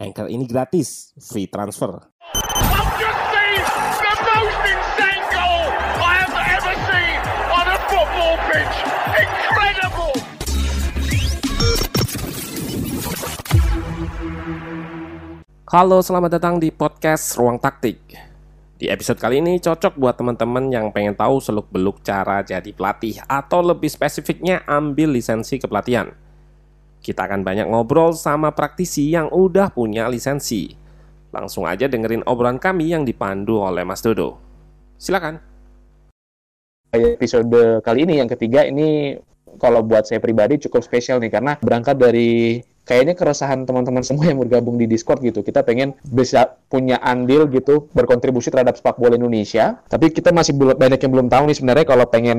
Anchor ini gratis, free transfer. Halo, selamat datang di podcast Ruang Taktik. Di episode kali ini cocok buat teman-teman yang pengen tahu seluk-beluk cara jadi pelatih atau lebih spesifiknya ambil lisensi kepelatihan. Kita akan banyak ngobrol sama praktisi yang udah punya lisensi. Langsung aja dengerin obrolan kami yang dipandu oleh Mas Dodo. Silakan. episode kali ini yang ketiga ini kalau buat saya pribadi cukup spesial nih karena berangkat dari kayaknya keresahan teman-teman semua yang bergabung di Discord gitu. Kita pengen bisa punya andil gitu berkontribusi terhadap sepak bola Indonesia. Tapi kita masih banyak yang belum tahu nih sebenarnya kalau pengen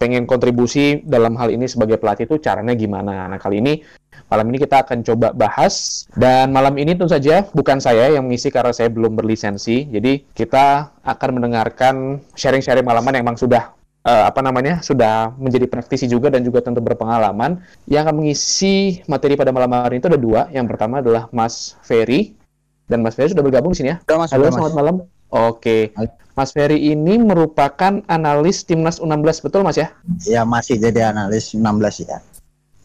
pengen kontribusi dalam hal ini sebagai pelatih itu caranya gimana. Nah, kali ini malam ini kita akan coba bahas. Dan malam ini tentu saja bukan saya yang mengisi karena saya belum berlisensi. Jadi kita akan mendengarkan sharing-sharing malaman yang memang sudah uh, apa namanya sudah menjadi praktisi juga dan juga tentu berpengalaman. Yang akan mengisi materi pada malam hari itu ada dua. Yang pertama adalah Mas Ferry. Dan Mas Ferry sudah bergabung di sini ya? Halo Mas. selamat malam. Oke Mas Ferry ini merupakan analis timnas U16 betul Mas ya Ya masih jadi analis 16 ya.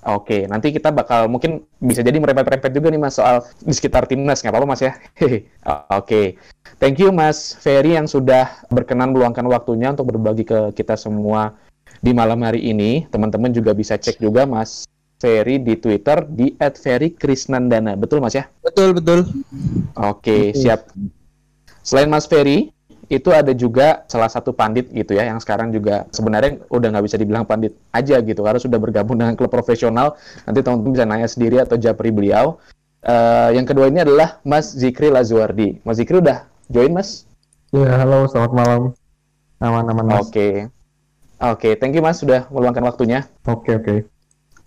Oke, nanti kita bakal mungkin bisa jadi merepet-repet juga nih mas soal di sekitar timnas, nggak apa-apa mas ya. Oke, thank you mas Ferry yang sudah berkenan meluangkan waktunya untuk berbagi ke kita semua di malam hari ini. Teman-teman juga bisa cek juga mas Ferry di Twitter di @ferrykrisnandana. Betul mas ya? Betul betul. Oke, siap. Selain Mas Ferry, itu ada juga salah satu pandit gitu ya, yang sekarang juga sebenarnya udah nggak bisa dibilang pandit aja gitu, karena sudah bergabung dengan klub profesional. Nanti teman-teman bisa nanya sendiri atau japri beliau. Eh, yang kedua ini adalah Mas Zikri Lazuardi. Mas Zikri udah join Mas? Ya, halo, selamat malam. Aman-aman, Mas. Oke. Oke, thank you Mas sudah meluangkan waktunya. Oke, oke.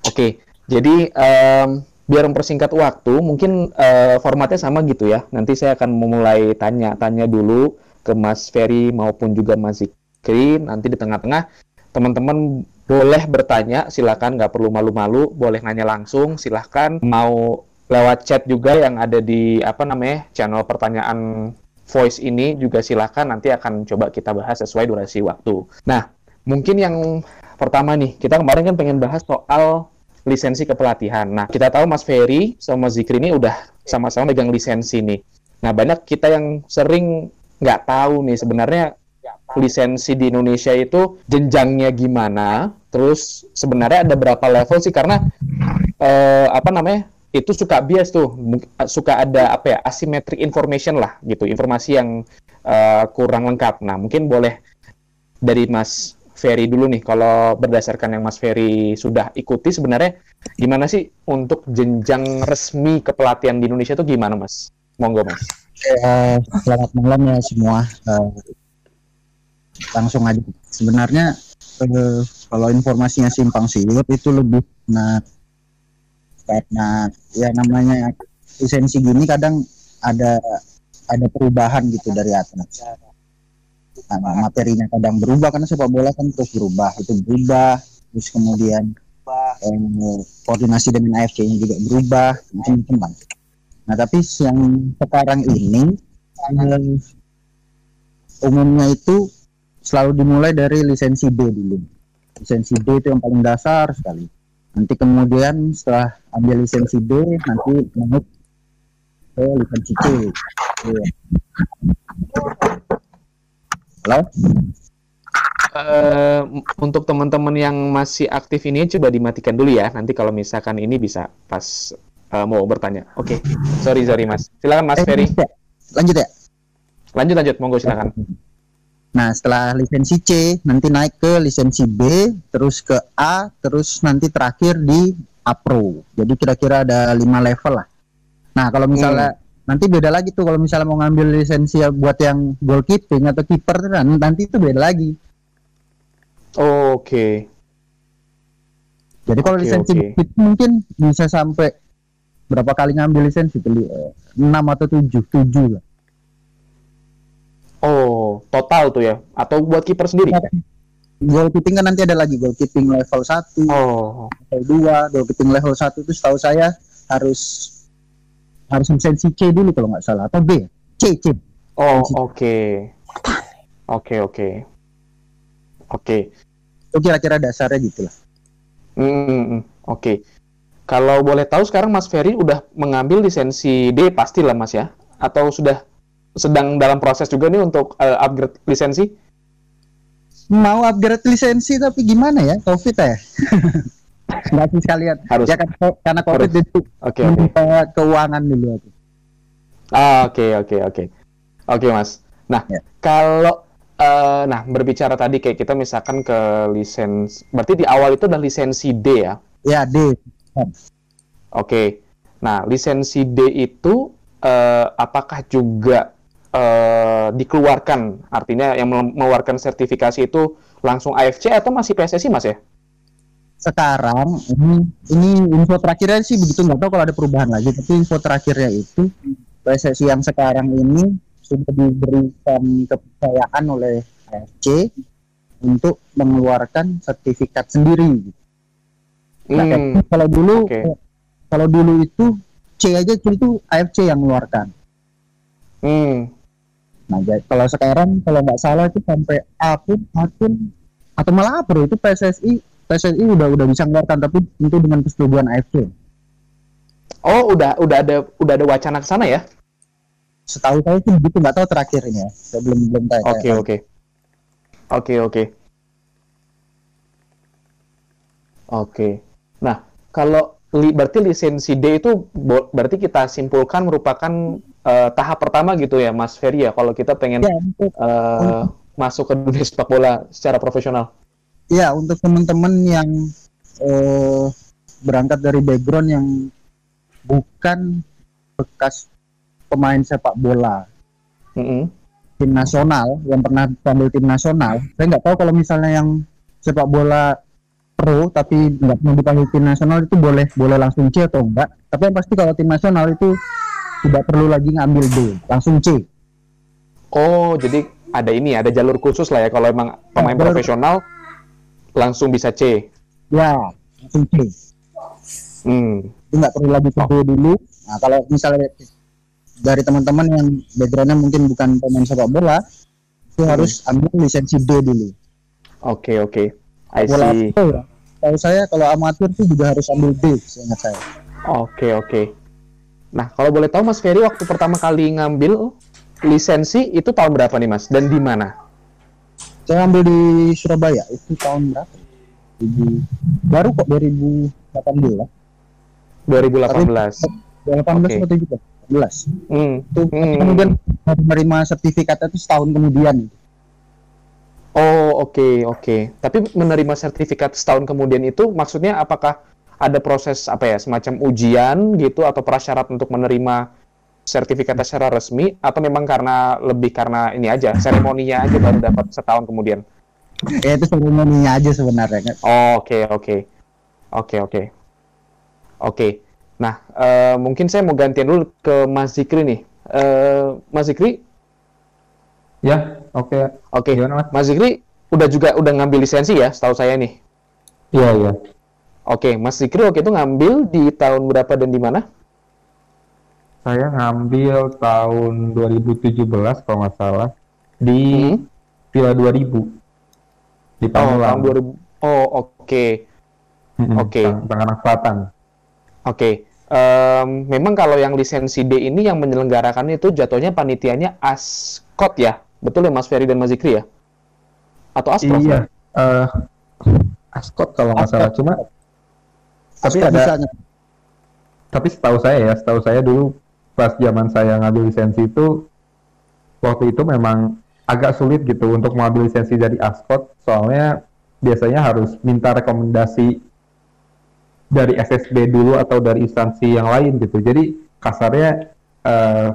Oke, jadi em, biar mempersingkat waktu, mungkin eh, formatnya sama gitu ya. Nanti saya akan memulai tanya-tanya dulu ke Mas Ferry maupun juga Mas Zikri. Nanti di tengah-tengah teman-teman boleh bertanya, silakan nggak perlu malu-malu, boleh nanya langsung, silakan mau lewat chat juga yang ada di apa namanya channel pertanyaan voice ini juga silakan nanti akan coba kita bahas sesuai durasi waktu. Nah, mungkin yang pertama nih, kita kemarin kan pengen bahas soal lisensi kepelatihan. Nah, kita tahu Mas Ferry sama Zikri ini udah sama-sama megang lisensi nih. Nah, banyak kita yang sering nggak tahu nih sebenarnya lisensi di Indonesia itu jenjangnya gimana, terus sebenarnya ada berapa level sih karena eh, apa namanya itu suka bias tuh, suka ada apa ya asymmetric information lah gitu, informasi yang eh, kurang lengkap. Nah, mungkin boleh dari Mas Ferry dulu nih, kalau berdasarkan yang Mas Ferry sudah ikuti sebenarnya gimana sih untuk jenjang resmi kepelatihan di Indonesia itu gimana Mas? Monggo Mas. Eh, selamat malam ya semua. Eh, langsung aja. Sebenarnya eh, kalau informasinya simpang siur itu lebih nah karena ya namanya lisensi gini kadang ada ada perubahan gitu dari atas. Nah, materinya kadang berubah karena sepak bola kan terus berubah itu berubah terus kemudian eh, koordinasi dengan AFC-nya juga berubah macam-macam lah. Nah tapi yang sekarang ini eh, umumnya itu selalu dimulai dari lisensi B dulu. Lisensi B itu yang paling dasar sekali. Nanti kemudian setelah ambil lisensi B nanti lanjut ke lisensi C. Iya. Halo? Eh, untuk teman-teman yang masih aktif ini coba dimatikan dulu ya. Nanti kalau misalkan ini bisa pas eh, mau bertanya. Oke, sorry sorry mas. Silakan mas Eh, Ferry. lanjut ya? Lanjut ya? Lanjut lanjut, monggo silakan. Nah, setelah lisensi C, nanti naik ke lisensi B, terus ke A, terus nanti terakhir di A Pro. Jadi kira-kira ada lima level lah. Nah, kalau misalnya nanti beda lagi tuh kalau misalnya mau ngambil lisensi buat yang goalkeeping atau kiper kan, nanti itu beda lagi. Oke. Jadi kalau Oke, lisensi goalkeeping mungkin bisa sampai berapa kali ngambil lisensi tuh? Eh, 6 atau 7, 7 lah. Oh, total tuh ya? Atau buat kiper sendiri? Goalkeeping kan nanti ada lagi goalkeeping level 1, Oh, level 2, goalkeeping level 1 itu setahu saya harus harus lisensi C dulu kalau nggak salah atau B. C, C. oh, oke. Oke, oke. Oke. Itu kira-kira dasarnya gitu lah. Hmm, hmm, hmm. Oke. Kalau boleh tahu sekarang Mas Ferry udah mengambil lisensi D pastilah Mas ya? Atau sudah sedang dalam proses juga nih untuk eh, upgrade lisensi? Mau upgrade lisensi tapi gimana ya? Covid ya? Nggak sih sekalian. Harus. Ya kan karena Covid Harus. itu Oke, oke. minta keuangan dulu aku. Ah, Oke, oke, oke. Oke, Mas. Nah, Ya. kalau eh, nah berbicara tadi kayak kita misalkan ke lisensi, berarti di awal itu udah lisensi D ya? Ya D. Oke. Nah, lisensi D itu eh, apakah juga eh, dikeluarkan? Artinya yang mengeluarkan sertifikasi itu langsung AFC atau masih PSSI, Mas ya? Sekarang ini ini info terakhirnya sih begitu nggak tahu kalau ada perubahan lagi. Tapi info terakhirnya itu PSSI yang sekarang ini sudah diberikan kepercayaan oleh AFC untuk mengeluarkan sertifikat sendiri. Nah, Hmm, kayak kalau dulu oke. kalau dulu itu C aja itu AFC yang mengeluarkan. hmm. Nah, jadi kalau sekarang kalau nggak salah itu sampai A pun, A pun atau malah A bro itu PSSI PSSI udah udah bisa mengeluarkan tapi itu dengan persetujuan AFC. Oh, udah udah ada udah ada wacana ke sana ya? Setahu saya sih begitu nggak tahu terakhir ini ya. Saya belum belum tahu. Oke, oke. Oke, oke. Oke. Nah, kalau li, berarti lisensi D itu berarti kita simpulkan merupakan eh, tahap pertama gitu ya, Mas Ferry ya, kalau kita pengen Ya, untuk eh, masuk ke dunia sepak bola secara profesional. ya untuk teman-teman yang eh, berangkat dari background yang bukan bekas pemain sepak bola Mm-mm. tim nasional yang pernah tampil tim nasional saya nggak tahu kalau misalnya yang sepak bola pro tapi nggak mau dipanggil tim nasional itu boleh boleh langsung C atau enggak tapi yang pasti kalau tim nasional itu tidak perlu lagi ngambil D langsung C Oh, jadi ada ini, ada jalur khusus lah ya kalau emang pemain profesional langsung bisa C. ya langsung C Hmm. itu nggak perlu lagi ke D dulu nah kalau misalnya dari teman-teman yang backgroundnya mungkin bukan pemain sepak bola itu Hmm. harus ambil lisensi D dulu Oke, oke. I bola see. pro ya. Tahu saya kalau amatir itu juga harus ambil seingat saya Oke, oke. Nah, kalau boleh tahu Mas Ferry waktu pertama kali ngambil lisensi itu tahun berapa nih Mas? Dan di mana? saya ambil di Surabaya itu tahun berapa? 2000 baru kok 2018 2018. 2018 Oke. atau 17 11 Hmm. itu Hmm. kemudian menerima sertifikatnya itu setahun kemudian Oh, oke, oke. Tapi menerima sertifikat setahun kemudian itu maksudnya apakah ada proses apa ya, semacam ujian gitu atau prasyarat untuk menerima sertifikatnya secara resmi atau memang karena lebih karena ini aja, seremoninya aja baru dapat setahun kemudian? ya itu seremoninya aja sebenarnya kan Oh, Oke, oke. Oke, oke. Oke. Nah, eh, mungkin saya mau gantian dulu ke Mas Zikri nih. Eh, Mas Zikri, Ya, oke. oke. Gimana, Mas? Mas Zikri udah juga udah ngambil lisensi ya, setahu saya nih. Iya, iya. Oke, Mas Zikri waktu itu ngambil di tahun berapa dan di mana? Saya ngambil tahun 2017 kalau nggak salah di Hmm. Villa 2000 di Oh, Pamulang. tahun 2000. Oh, oke. Oke. Tang- Tangerang Selatan. Oke. Em, memang kalau yang lisensi D ini yang menyelenggarakan itu jatuhnya panitianya ASKOT ya? Betul ya Mas Ferry dan Mas Zikri ya? Atau Asprof? Iya. eh Ascot kalau nggak salah. Cuma tapi Ascot ada bisanya. tapi setahu saya ya, setahu saya dulu pas zaman saya ngambil lisensi itu waktu itu memang agak sulit gitu untuk mengambil lisensi dari Ascot soalnya biasanya harus minta rekomendasi dari SSB dulu atau dari instansi yang lain gitu. Jadi kasarnya eh,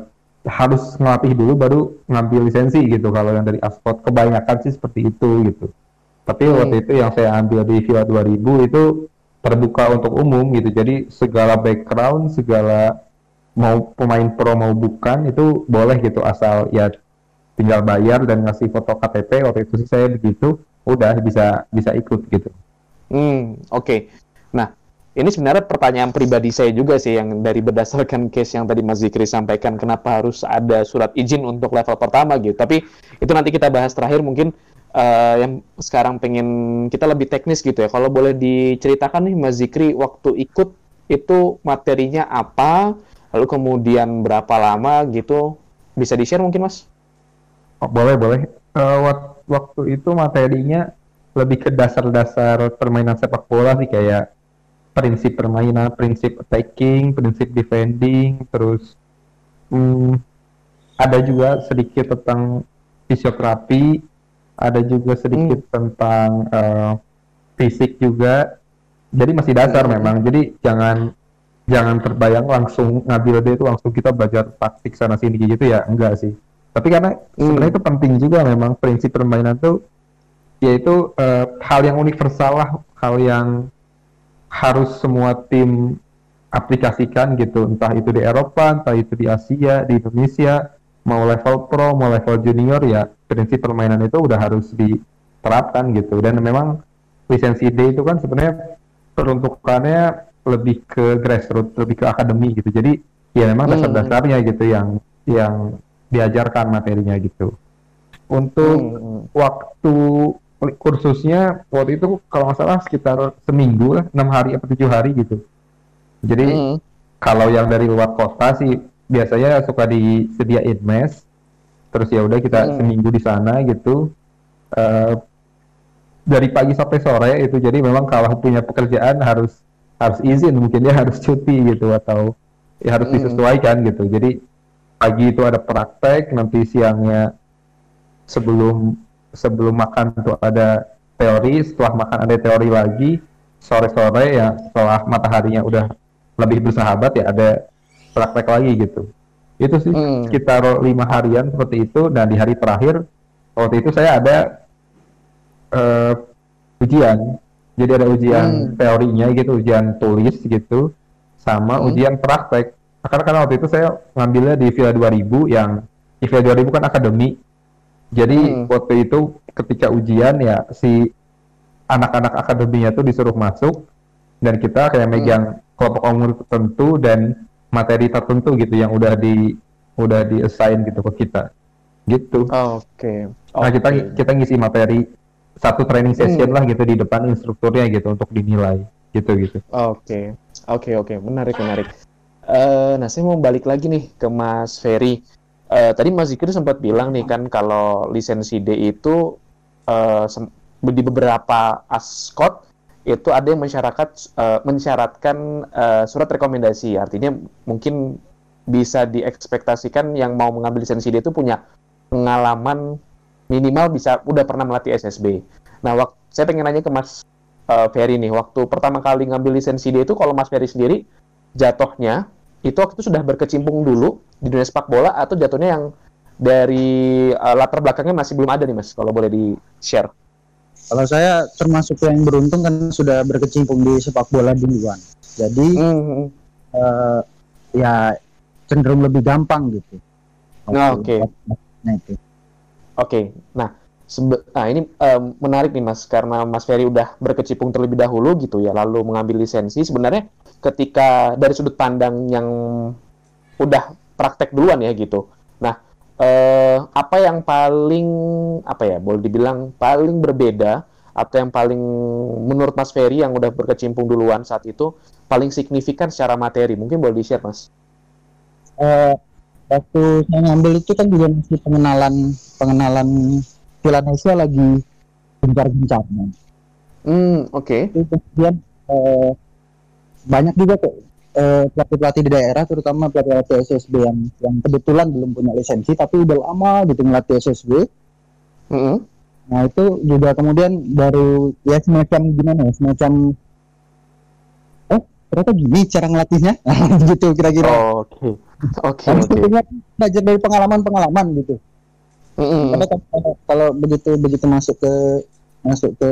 harus ngelatih dulu baru ngambil lisensi gitu. Kalau yang dari Aspot kebanyakan sih seperti itu gitu. Tapi Hmm. waktu itu yang saya ambil di Villa 2000 itu terbuka untuk umum gitu. Jadi segala background segala mau pemain pro mau bukan itu boleh gitu asal ya tinggal bayar dan ngasih foto KTP waktu itu sih saya begitu udah bisa bisa ikut gitu. Hmm, oke. Nah, ini sebenarnya pertanyaan pribadi saya juga sih yang dari berdasarkan case yang tadi Mas Zikri sampaikan kenapa harus ada surat izin untuk level pertama gitu. Tapi itu nanti kita bahas terakhir mungkin eh, yang sekarang pengen kita lebih teknis gitu ya. Kalau boleh diceritakan nih Mas Zikri waktu ikut itu materinya apa, lalu kemudian berapa lama gitu. Bisa di-share mungkin Mas? Oh, boleh boleh Eh, wak- waktu itu materinya lebih ke dasar-dasar permainan sepak bola sih kayak prinsip permainan, prinsip attacking, prinsip defending, terus hmm, ada juga sedikit tentang fisioterapi, ada juga sedikit tentang eh, fisik juga. Jadi masih dasar Hmm. memang. Jadi jangan jangan terbayang langsung ngambil dia itu langsung kita belajar taktik sana sini gitu ya enggak sih. Tapi karena sebenarnya itu penting juga memang prinsip permainan tuh yaitu eh, hal yang universal lah, hal yang harus semua tim aplikasikan gitu, entah itu di Eropa, entah itu di Asia, di Indonesia, mau level pro, mau level junior ya prinsip permainan itu udah harus diterapkan gitu. Dan memang lisensi D itu kan sebenarnya peruntukannya lebih ke grassroots, lebih ke akademi gitu. Jadi ya memang Hmm. dasar-dasarnya gitu yang yang diajarkan materinya gitu. Untuk Hmm. waktu kursusnya waktu itu kalau nggak salah sekitar seminggu lah, enam hari atau tujuh hari gitu. Jadi Hmm. kalau yang dari luar kota sih biasanya suka disediain mes, terus ya udah kita Hmm. seminggu di sana gitu. Eh, dari pagi sampai sore itu jadi memang kalau punya pekerjaan harus harus izin mungkin dia harus cuti gitu atau ya harus Hmm. disesuaikan gitu. Jadi pagi itu ada praktek, nanti siangnya sebelum sebelum makan tuh ada teori, setelah makan ada teori lagi, sore-sore ya setelah mataharinya udah lebih bersahabat ya ada praktek lagi gitu. Itu sih Hmm. sekitar lima harian seperti itu dan di hari terakhir waktu itu saya ada eh, ujian. Jadi ada ujian Hmm. teorinya gitu, ujian tulis gitu, sama Hmm. ujian praktek. Karena kan waktu itu saya ngambilnya di Villa 2000 yang di Villa 2000 kan akademi. Jadi Hmm. waktu itu ketika ujian ya si anak-anak akademinya tuh disuruh masuk dan kita kayak Hmm. megang kelompok umur tertentu dan materi tertentu gitu yang udah di udah di assign gitu ke kita gitu Oke. nah kita kita ngisi materi satu training session Hmm. lah gitu di depan instrukturnya gitu untuk dinilai gitu gitu Oke, oke, oke, menarik, menarik. Eh, nah, saya mau balik lagi nih ke Mas Ferry. Eh, tadi Mas Zikri sempat bilang nih kan kalau lisensi D itu sem- di beberapa askot itu ada yang masyarakat eh, mensyaratkan eh, surat rekomendasi. Artinya mungkin bisa diekspektasikan yang mau mengambil lisensi D itu punya pengalaman minimal bisa udah pernah melatih SSB. Nah, wak- saya pengen nanya ke Mas eh, Ferry nih, waktu pertama kali ngambil lisensi dia itu kalau Mas Ferry sendiri jatuhnya itu waktu itu sudah berkecimpung dulu di dunia sepak bola atau jatuhnya yang dari eh, latar belakangnya masih belum ada nih Mas, kalau boleh di share. Kalau saya termasuk yang beruntung kan sudah berkecimpung di sepak bola duluan. Jadi Hmm, eh, ya cenderung lebih gampang gitu. Nah, oke. Nah itu. Oke, nah, sebe- nah ini em, menarik nih Mas, karena Mas Ferry udah berkecimpung terlebih dahulu gitu ya, lalu mengambil lisensi. Sebenarnya ketika dari sudut pandang yang udah praktek duluan ya gitu. Nah, eh, apa yang paling apa ya, boleh dibilang paling berbeda atau yang paling menurut Mas Ferry yang udah berkecimpung duluan saat itu paling signifikan secara materi? Mungkin boleh di-share Mas. Eh, waktu saya ngambil itu kan juga masih pengenalan pengenalan Villanesia lagi gencar-gencarnya. Hmm, oke. Itu kemudian eh, banyak juga kok eh, pelatih-pelatih di daerah, terutama pelatih-pelatih SSB yang yang kebetulan belum punya lisensi tapi udah lama gitu ngelatih SSB. Mm-mm. Nah itu juga kemudian baru ya semacam gimana ya semacam oh ternyata gini cara ngelatihnya gitu kira-kira Oh, Oke. Oke, oke. belajar dari pengalaman-pengalaman gitu Mm-mm. karena kalau, kalau begitu begitu masuk ke masuk ke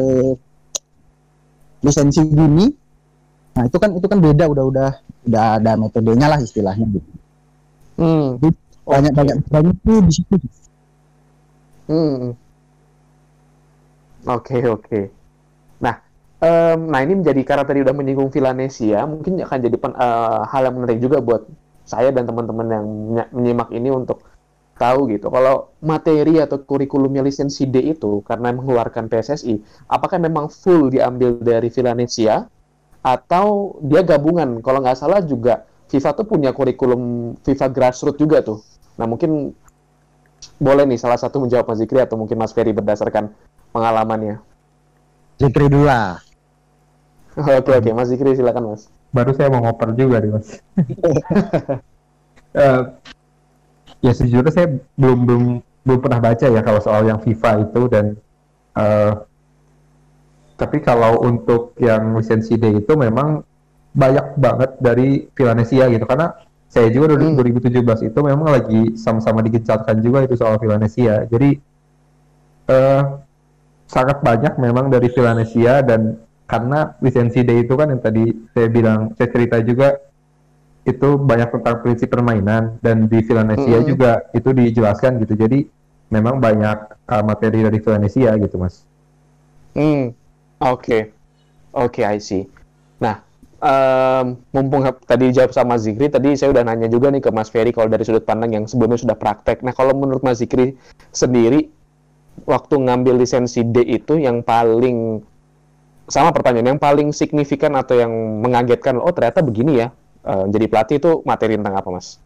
lisensi gini nah itu kan itu kan beda udah udah udah ada metodenya lah istilahnya gitu Hmm. banyak banyak banyak tuh di situ Hmm. Oke, oke. Nah, em, nah ini menjadi karena tadi udah menyinggung Villanesia, mungkin akan jadi pen- eh, hal yang menarik juga buat saya dan teman-teman yang menyi- menyimak ini untuk tahu gitu. Kalau materi atau kurikulumnya lisensi D itu karena mengeluarkan PSSI, apakah memang full diambil dari Villanesia atau dia gabungan? Kalau nggak salah juga FIFA tuh punya kurikulum FIFA Grassroots juga tuh. Nah, mungkin boleh nih salah satu menjawab Mas Zikri atau mungkin Mas Ferry berdasarkan pengalamannya. Zikri dulu lah Oke oke Mas Zikri silakan Mas. baru saya mau ngoper juga nih mas. Eh, ya sejujurnya saya belum belum belum pernah baca ya kalau soal yang FIFA itu dan eh, tapi kalau untuk yang lisensi D itu memang banyak banget dari Villanesia gitu karena saya juga Hmm. 2017 itu memang lagi sama-sama digencarkan juga itu soal Villanesia jadi eh, sangat banyak memang dari Villanesia dan karena lisensi D itu kan yang tadi saya bilang saya cerita juga itu banyak tentang prinsip permainan dan di Villanesia Mm-mm. juga itu dijelaskan gitu jadi memang banyak uh, materi dari Villanesia gitu mas Hmm, oke, oke, I see. Nah, em, mumpung tadi jawab sama Zikri, tadi saya udah nanya juga nih ke Mas Ferry kalau dari sudut pandang yang sebelumnya sudah praktek. Nah, kalau menurut Mas Zikri sendiri, waktu ngambil lisensi D itu yang paling sama pertanyaan, yang paling signifikan atau yang mengagetkan, oh ternyata begini ya, eh, jadi pelatih itu materi tentang apa, Mas?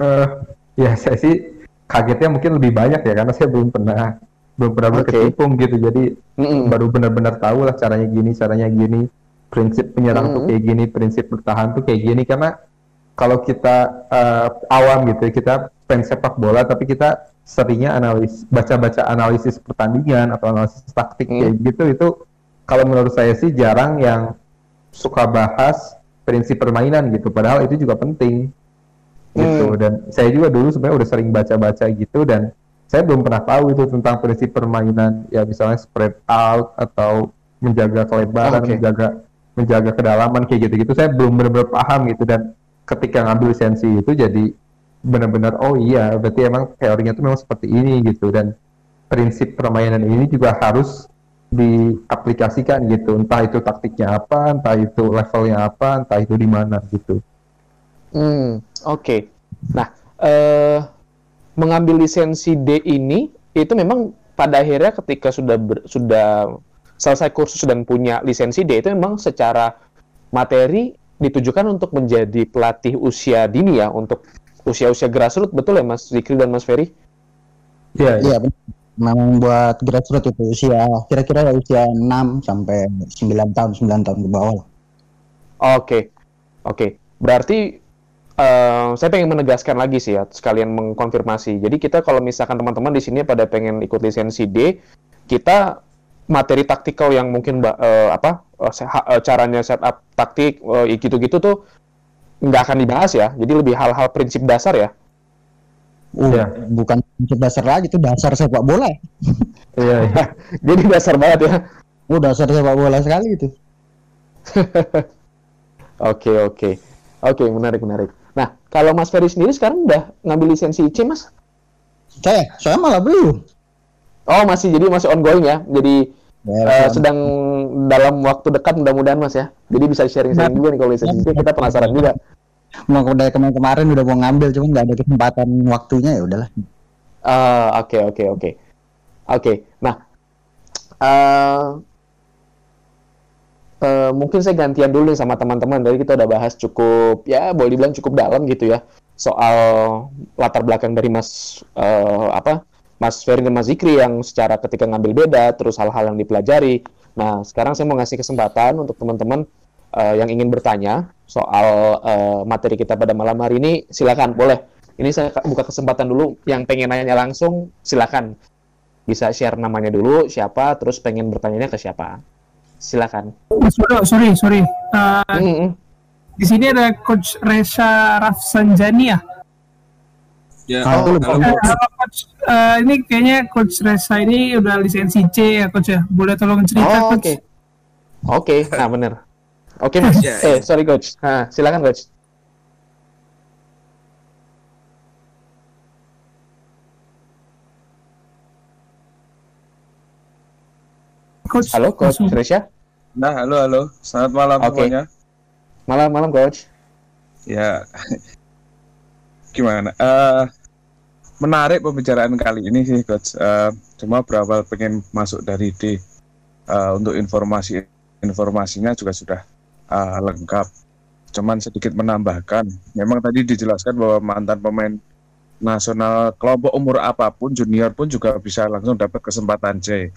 Eh, ya saya sih kagetnya mungkin lebih banyak ya karena saya belum pernah belum pernah berkecimpung gitu jadi Mm-mm. baru benar-benar tahu lah caranya gini caranya gini prinsip penyerang tuh Mm-mm. kayak gini prinsip bertahan tuh kayak gini karena kalau kita eh, awam gitu ya, kita fans sepak bola tapi kita seringnya analis baca-baca analisis pertandingan atau analisis taktik Mm. kayak gitu itu kalau menurut saya sih jarang yang suka bahas prinsip permainan gitu. Padahal itu juga penting gitu. Hmm. dan saya juga dulu sebenarnya udah sering baca-baca gitu dan saya belum pernah tahu itu tentang prinsip permainan. Ya misalnya spread out atau menjaga kelebaran Oke. menjaga menjaga kedalaman kayak gitu-gitu. Saya belum benar-benar paham gitu dan ketika ngambil lisensi itu jadi benar-benar oh iya berarti emang teorinya itu memang seperti ini gitu. Dan prinsip permainan ini juga harus diaplikasikan gitu entah itu taktiknya apa entah itu levelnya apa entah itu di mana gitu Hmm, oke. Nah, eh, mengambil lisensi D ini itu memang pada akhirnya ketika sudah ber- sudah selesai kursus dan punya lisensi D itu memang secara materi ditujukan untuk menjadi pelatih usia dini ya untuk usia-usia grassroots betul ya Mas Zikri dan Mas Ferry? Iya, iya. Iya, benar. Memang buat grassroots itu usia kira-kira ya usia 6 sampai 9 tahun, 9 tahun ke bawah. Oke, oke. Berarti eh, saya pengen menegaskan lagi sih ya, sekalian mengkonfirmasi. Jadi kita kalau misalkan teman-teman di sini pada pengen ikut lisensi D, kita materi taktikal yang mungkin eh, apa eh, caranya setup taktik eh, gitu-gitu tuh nggak akan dibahas ya. Jadi lebih hal-hal prinsip dasar ya. Uh, Iya. bukan prinsip dasar lagi itu dasar sepak bola. Iya, iya. Jadi dasar banget ya. Oh, dasar sepak bola sekali itu. Oke, oke. Oke, menarik, menarik. Nah, kalau Mas Ferry sendiri sekarang udah ngambil lisensi IC, Mas? Saya, saya malah belum. Oh, masih jadi masih ongoing ya. Jadi Ya, kan. sedang dalam waktu dekat mudah-mudahan mas ya jadi bisa sharing-sharing juga nih kalau lisensi itu kita penasaran juga mau dari kemarin-kemarin udah mau ngambil cuman nggak ada kesempatan waktunya ya udahlah. Ah, oke oke oke. Oke nah eh eh, mungkin saya gantian dulu sama teman-teman. Tadi kita udah bahas cukup ya boleh dibilang cukup dalam gitu ya soal latar belakang dari mas eh, apa Mas Ferry dan Mas Zikri yang secara ketika ngambil beda terus hal-hal yang dipelajari. Nah sekarang saya mau ngasih kesempatan untuk teman-teman eh, yang ingin bertanya soal eh, materi kita pada malam hari ini silakan boleh ini saya buka kesempatan dulu yang pengen nanya langsung silakan bisa share namanya dulu siapa terus pengen bertanyanya ke siapa silakan. Bodo, sorry, sorry. Uh, Mm, mm. di sini ada Coach Reza Rafsanjani ya. Ya, lebih- Eh, halo Coach, Eh, ini kayaknya Coach Reza ini udah lisensi C ya Coach ya. Boleh tolong cerita Oh, Coach? oke. Oke, nah bener. Oke, Mas. Ya, eh, sorry coach. Nah, silakan coach. Coach, Halo, coach. Resya. Nah, halo, halo. Selamat malam Oke. semuanya. Malam-malam coach. Ya, gimana? Eh, menarik pembicaraan kali ini sih, coach. Eh, cuma berawal pengen masuk dari D. Eh, untuk informasi informasinya juga sudah eh, lengkap. Cuman sedikit menambahkan. Memang tadi dijelaskan bahwa mantan pemain nasional kelompok umur apa pun, junior pun juga bisa langsung dapat kesempatan C.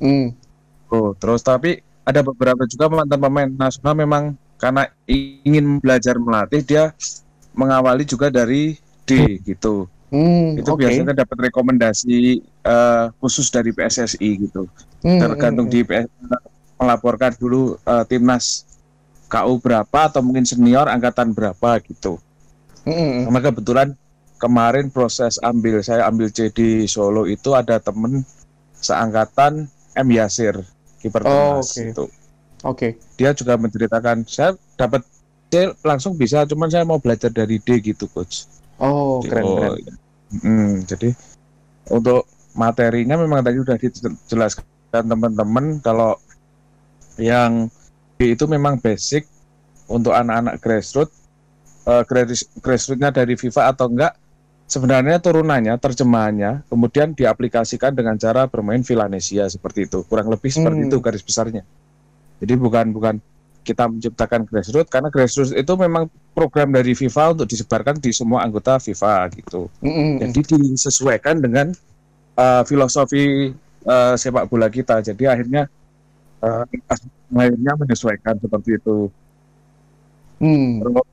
Hmm. Oh, terus tapi ada beberapa juga mantan pemain nasional memang karena ingin belajar melatih dia mengawali juga dari D gitu. Hmm, Itu oke. biasanya dapat rekomendasi eh, khusus dari PSSI gitu. Hmm, Tergantung hmm, di PS melaporkan dulu eh, timnas KU berapa atau mungkin senior angkatan berapa gitu. hmm. Karena kebetulan kemarin proses ambil saya ambil C di Solo itu ada temen seangkatan M Yasir kiper Oh, oke. itu. Oke. dia juga menceritakan saya dapat C langsung bisa cuman saya mau belajar dari D gitu coach Oh, keren Oh, keren. mm, jadi untuk materinya memang tadi sudah dijelaskan teman-teman kalau yang itu memang basic untuk anak-anak grassroots Eh, grass- grassrootsnya dari FIFA atau enggak sebenarnya turunannya terjemahannya kemudian diaplikasikan dengan cara bermain Villanesia seperti itu. Kurang lebih seperti Hmm. itu garis besarnya. Jadi bukan bukan kita menciptakan grassroots karena grassroots itu memang program dari FIFA untuk disebarkan di semua anggota FIFA gitu. Hmm, hmm, hmm. jadi disesuaikan dengan uh, filosofi uh, sepak bola kita. Jadi akhirnya uh, akhirnya menyesuaikan seperti itu Hmm. Terus,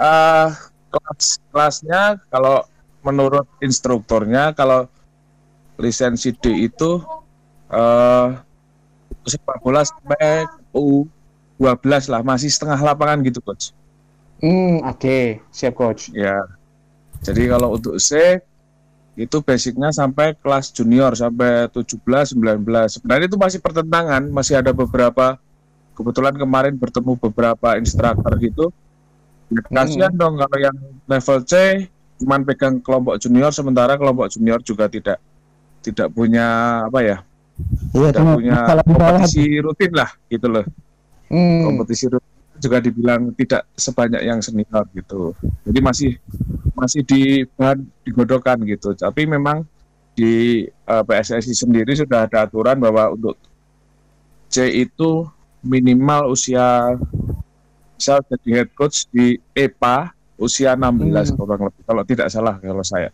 uh, kelas kelasnya kalau menurut instrukturnya kalau lisensi D itu uh, sepak bola sampai U12 lah masih setengah lapangan gitu coach Hmm, oke. Siap coach. ya jadi kalau untuk C itu basicnya sampai kelas junior sampai 17 19 sebenarnya itu masih pertentangan masih ada beberapa kebetulan kemarin bertemu beberapa instruktur gitu. Ya, kasihan dong kalau yang level C cuman pegang kelompok junior sementara kelompok junior juga tidak tidak punya apa ya Iya, tidak punya masalah masalah kompetisi rutin lah gitu loh. Hmm. kompetisi rutin juga dibilang tidak sebanyak yang senior gitu. Jadi masih masih di bahan digodokkan gitu. Tapi memang di eh, PSSI sendiri sudah ada aturan bahwa untuk C itu minimal usia bisa jadi head coach di EPA usia 16 Hmm. kurang lebih. Kalau tidak salah kalau saya.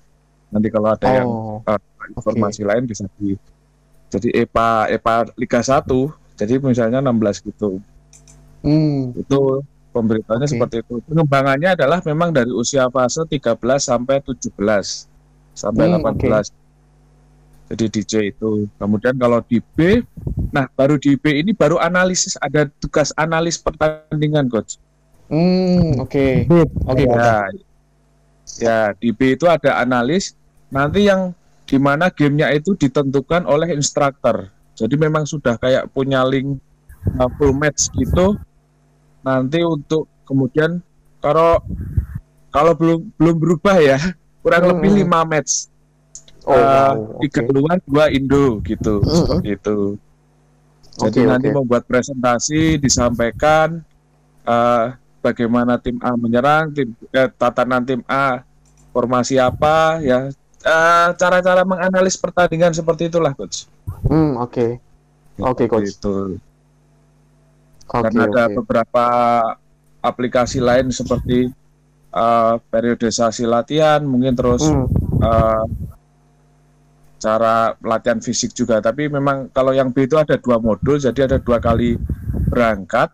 Nanti kalau ada yang Oh. eh, informasi lain bisa di jadi EPA EPA Liga 1 jadi misalnya 16 gitu Hmm. itu pemberitaannya Oke. seperti itu. Pengembangannya adalah memang dari usia fase 13 sampai 17 sampai Hmm, 18. Jadi DJ itu. Kemudian kalau di B, nah baru di B ini baru analisis ada tugas analis pertandingan coach. Hmm, oke. Bip. Oke, coach. Ya, ya di B itu ada analis. Nanti yang di mana gamenya itu ditentukan oleh instruktur. Jadi memang sudah kayak punya link uh, full match gitu. Nanti untuk kemudian kalau kalau belum belum berubah ya kurang Hmm. lebih lima match. Oh, Uh, wow, tiga oke. luar dua Indo gitu Hmm. seperti itu. Jadi Oke, nanti oke. membuat presentasi disampaikan eh, bagaimana tim A menyerang, tim eh, tatanan tim A formasi apa ya eh, cara-cara menganalisis pertandingan seperti itulah coach. Hmm, oke. Oke, coach. Itu. Oke, Dan ada oke. beberapa aplikasi lain seperti eh, periodisasi latihan, mungkin terus Hmm. eh, cara latihan fisik juga. Tapi memang kalau yang B itu ada dua modul, jadi ada dua kali berangkat,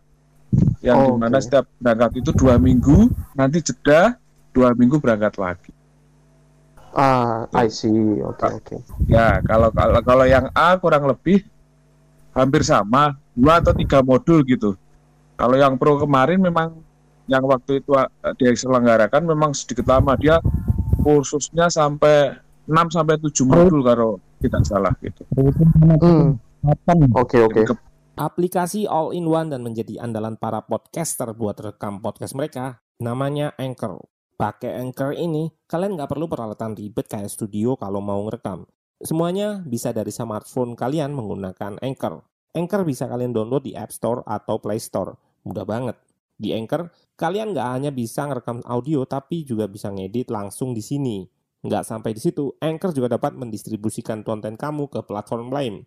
yang Oh, di mana oke. setiap berangkat itu dua minggu, nanti jeda dua minggu berangkat lagi. Ah, I see. Oke, oke. Ya, kalau kalau kalau yang A kurang lebih hampir sama dua atau tiga modul gitu. Kalau yang pro kemarin memang yang waktu itu uh, diselenggarakan memang sedikit lama dia kursusnya sampai 6 sampai 7 modul kalau tidak salah gitu. Hmm. Kapan? Oke oke. Ke- Aplikasi all-in-one dan menjadi andalan para podcaster buat rekam podcast mereka, namanya Anchor. Pakai Anchor ini, kalian nggak perlu peralatan ribet kayak studio kalau mau ngerekam. Semuanya bisa dari smartphone kalian menggunakan Anchor. Anchor bisa kalian download di App Store atau Play Store. Mudah banget. Di Anchor, kalian nggak hanya bisa ngerekam audio, tapi juga bisa ngedit langsung di sini. Nggak sampai di situ, Anchor juga dapat mendistribusikan konten kamu ke platform lain.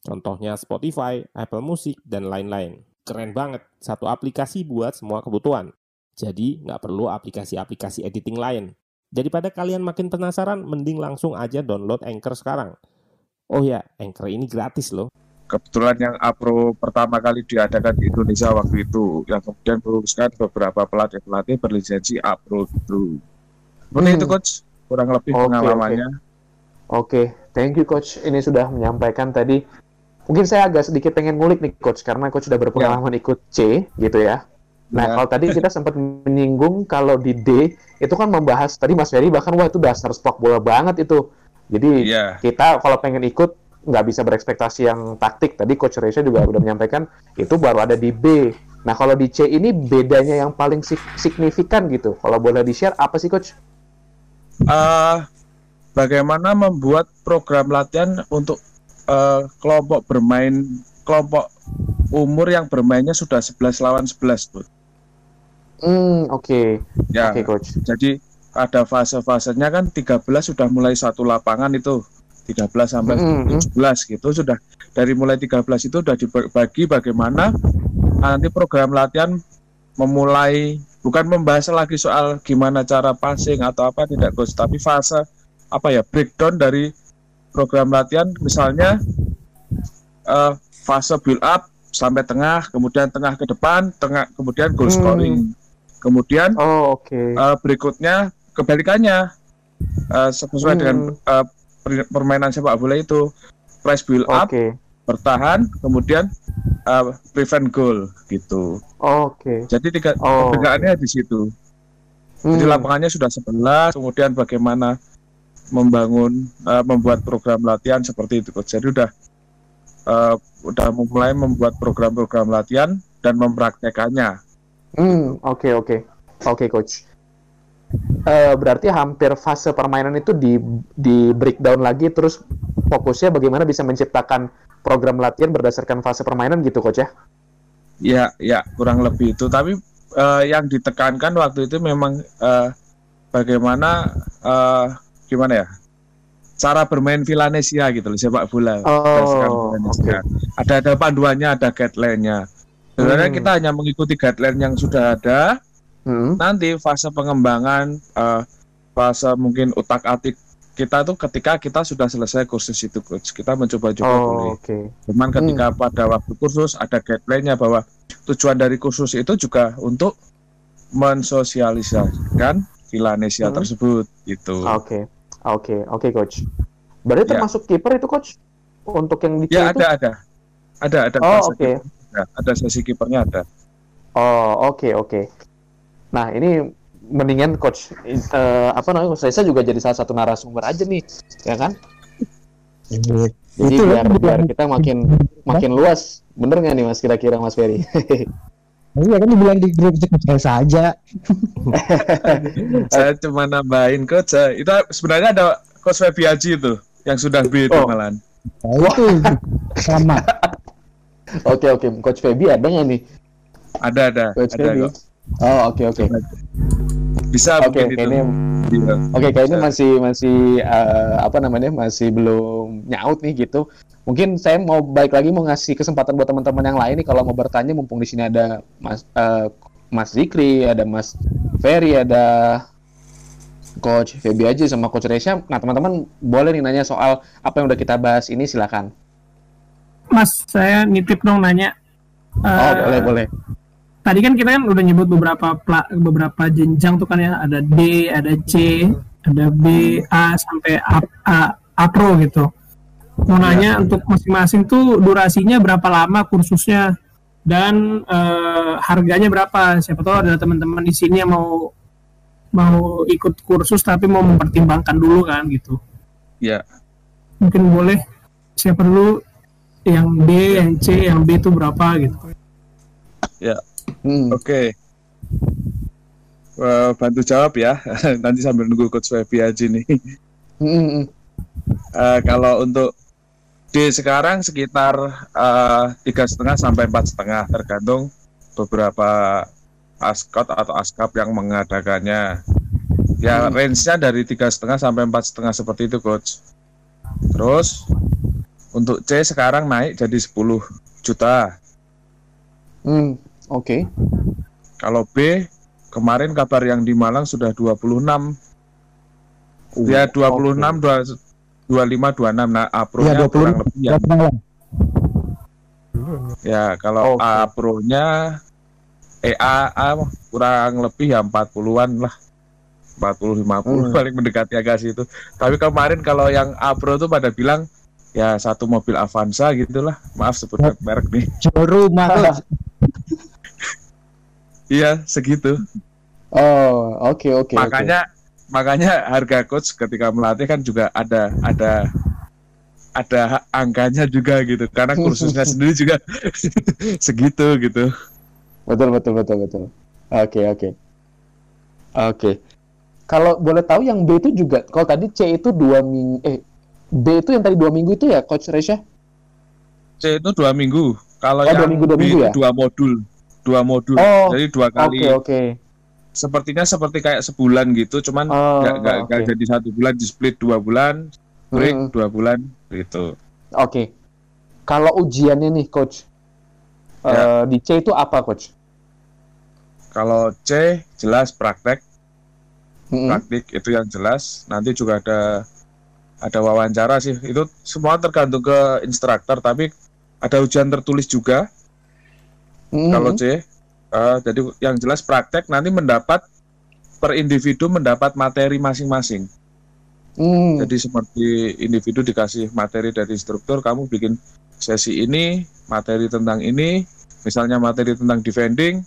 Contohnya Spotify, Apple Music, dan lain-lain. Keren banget, satu aplikasi buat semua kebutuhan. Jadi nggak perlu aplikasi-aplikasi editing lain. Daripada kalian makin penasaran, mending langsung aja download Anchor sekarang. Oh ya, Anchor ini gratis loh. kebetulan yang Apro pertama kali diadakan di Indonesia waktu itu yang kemudian meluluskan beberapa pelatih pelatih berlisensi Apro gitu. Seperti Hmm. itu coach kurang lebih Oke, pengalamannya. Oke, thank you coach. Ini sudah menyampaikan tadi. Mungkin saya agak sedikit pengen ngulik nih coach karena coach sudah berpengalaman ikut C gitu ya. Nah, Ya. kalau tadi kita sempat menyinggung kalau di D itu kan membahas tadi Mas Ferry bahkan wah itu dasar stok bola banget itu. Jadi Iya. kita kalau pengen ikut nggak bisa berekspektasi yang taktik. Tadi Coach Reza juga udah menyampaikan itu baru ada di B. Nah, kalau di C ini bedanya yang paling sig- signifikan gitu. Kalau boleh di-share apa sih Coach? Eh, bagaimana membuat program latihan untuk eh, kelompok bermain kelompok umur yang bermainnya sudah 11 lawan 11 tuh. Hmm, oke. Ya. Oke, Coach. Jadi ada fase-fasenya kan 13 sudah mulai satu lapangan itu 13 sampai Mm-mm. 17 gitu sudah dari mulai 13 itu sudah dibagi bagaimana nanti program latihan memulai bukan membahas lagi soal gimana cara passing atau apa tidak coach tapi fase apa ya breakdown dari program latihan misalnya eh, fase build up sampai tengah kemudian tengah ke depan tengah kemudian goal Hmm. Kemudian Oh, oke. Eh, berikutnya kebalikannya Eh, sesuai Hmm. dengan per- permainan sepak bola itu press build up bertahan kemudian eh, prevent goal gitu Oke. jadi tiga Oh. perbedaannya di situ jadi Hmm. lapangannya sudah 11 kemudian bagaimana membangun eh, membuat program latihan seperti itu jadi udah eh, udah mulai membuat program-program latihan dan mempraktekannya Hmm, oke oke. Oke, coach. Eh, berarti hampir fase permainan itu di di breakdown lagi terus fokusnya bagaimana bisa menciptakan program latihan berdasarkan fase permainan gitu, coach ya. Ya, ya kurang lebih itu. Tapi eh, yang ditekankan waktu itu memang eh, bagaimana eh, gimana ya? Cara bermain Villanesia gitu loh, sepak bola. Oh, Villanesia. Ada ada panduannya, ada guideline-nya. Sebenarnya Hmm. kita hanya mengikuti guideline yang sudah ada. Hmm. Nanti fase pengembangan, eh, fase mungkin utak-atik kita tuh ketika kita sudah selesai kursus itu, coach. Kita mencoba-coba boleh. Oh, oke. Cuman ketika pada waktu kursus ada guideline-nya bahwa tujuan dari kursus itu juga untuk mensosialisasikan Villanesia Hmm. tersebut gitu. Oke. Oke, oke, coach. Berarti Ya. termasuk kiper itu, coach? Untuk yang di Ya itu? ada ada. Ada ada Oh, oke. kiper. Ada, ada sesi kipernya ada. Oh, oke, oke. Nah, ini mendingan coach eh, apa namanya? Coach Reza juga jadi salah satu narasumber aja nih, ya kan? Jadi Itu biar biar kita makin makin luas. Bener nggak nih Mas kira-kira Mas Ferry? Iya kan dibilang di grup kecil saja. Saya cuma nambahin coach. eh, Itu sebenarnya ada coach Febi Haji itu yang sudah B itu Oh. malahan. Nah, itu sama. Oke, oke. Coach Feby ada nggak nih? Ada ada Coach ada Feby. kok. Oh, oke, oke. Bisa Oke, itu. kayaknya Iya. Oke, kayaknya masih masih eh, apa namanya masih belum nyaut nih gitu. Mungkin saya mau baik lagi mau ngasih kesempatan buat teman-teman yang lain nih kalau mau bertanya mumpung di sini ada Mas eh, Mas Zikri, ada Mas Ferry, ada Coach Feby aja sama Coach Resya. Nah, teman-teman boleh nih nanya soal apa yang udah kita bahas ini silakan. Mas, saya nitip dong nanya. Oh, Eh, boleh, boleh. Tadi kan kita kan udah nyebut beberapa pla- beberapa jenjang tuh kan ya, ada D, ada C, ada B, A sampai A, A, A Pro gitu. mau nanya untuk masing-masing tuh durasinya berapa lama kursusnya dan eh, harganya berapa? Siapa tahu ada teman-teman di sini yang mau mau ikut kursus tapi mau mempertimbangkan dulu kan gitu. Ya, Mungkin boleh siapa dulu yang B, yang C, yang B itu berapa gitu. Hmm. oke. Eh, bantu jawab ya. Nanti sambil nunggu coach Febi aja nih. Hmm, hmm, hmm. Eh, kalau untuk D sekarang sekitar eh, tiga setengah sampai empat setengah tergantung beberapa askot atau askap yang mengadakannya. Ya range-nya dari tiga setengah sampai empat setengah seperti itu coach. Terus untuk C sekarang naik jadi 10 juta. Hmm, Oke. Kalau B kemarin kabar yang di Malang sudah 26. Ya 26 dua- 25 26 nah A-Pro-nya 20. kurang lebih ya. Ya, kalau Oke. A Pro-nya eh A, A kurang lebih ya 40-an lah. 40 50 Hmm. paling mendekati agak situ. Tapi kemarin kalau yang A Pro tuh pada bilang ya satu mobil Avanza gitulah. Maaf sebut merek nih. Juru mahal. Iya, segitu. Oh, oke oke. oke. makanya makanya harga coach ketika melatih kan juga ada ada ada angkanya juga gitu karena kursusnya sendiri juga segitu gitu Betul betul betul betul. Oke oke. Oke. Kalau boleh tahu yang B itu juga, kalau tadi C itu dua minggu, eh B itu yang tadi dua minggu itu ya, Coach Resya? C itu dua minggu kalau Oh, dua yang minggu, dua B minggu itu ya? dua modul dua modul Oh, jadi dua Oke kali oke. sepertinya seperti kayak sebulan gitu cuman Oh, nggak nggak nggak oke. jadi satu bulan di split dua bulan break Hmm. dua bulan gitu Oke. Kalau ujiannya nih, Coach, Ya. eh, di C itu apa, Coach? kalau C jelas praktek Mm-mm. praktik itu yang jelas nanti juga ada ada wawancara sih itu semua tergantung ke instruktur tapi ada ujian tertulis juga Mm-mm. kalau C Eh, jadi yang jelas praktek nanti mendapat per individu mendapat materi masing-masing Mm. jadi seperti individu dikasih materi dari instruktur kamu bikin sesi ini materi tentang ini misalnya materi tentang defending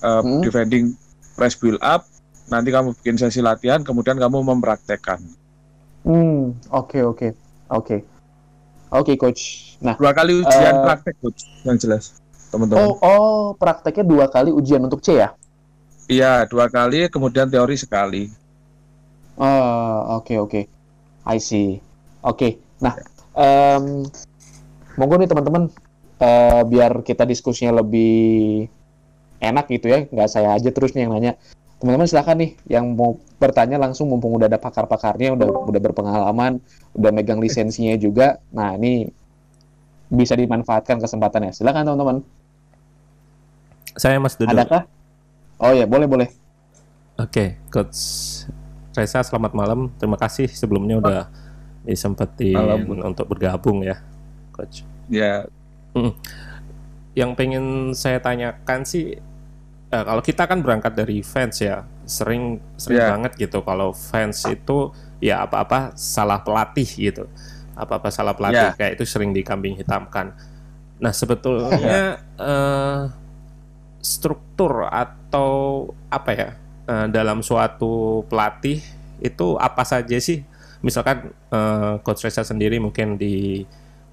eh, Hmm. defending press build up nanti kamu bikin sesi latihan kemudian kamu mempraktekkan Hmm, oke oke oke oke coach. Nah, dua kali ujian Eh, praktek coach yang jelas teman-teman oh oh prakteknya dua kali ujian untuk C ya? iya dua kali kemudian teori sekali Oh oke oke, I see. Oke, nah em, monggo nih teman-teman eh, biar kita diskusinya lebih enak gitu ya, nggak saya aja terus nih yang nanya. Teman-teman silakan nih yang mau bertanya langsung mumpung udah ada pakar-pakarnya, udah udah berpengalaman, udah megang lisensinya juga. Nah ini bisa dimanfaatkan kesempatannya. Silakan teman-teman. Saya Mas Dodo. Adakah? Oh ya boleh boleh. Oke, Coach Reza selamat malam. Terima kasih sebelumnya udah disempetin Malam. untuk bergabung ya, Coach. ya Yang pengen saya tanyakan sih, eh, kalau kita kan berangkat dari fans ya, sering sering Ya. banget gitu. Kalau fans itu ya apa-apa salah pelatih gitu, apa-apa salah pelatih Ya. kayak itu sering dikambing hitamkan. Nah sebetulnya eh, struktur atau apa ya eh, dalam suatu pelatih itu apa saja sih? Misalkan eh, Coach Reza sendiri mungkin di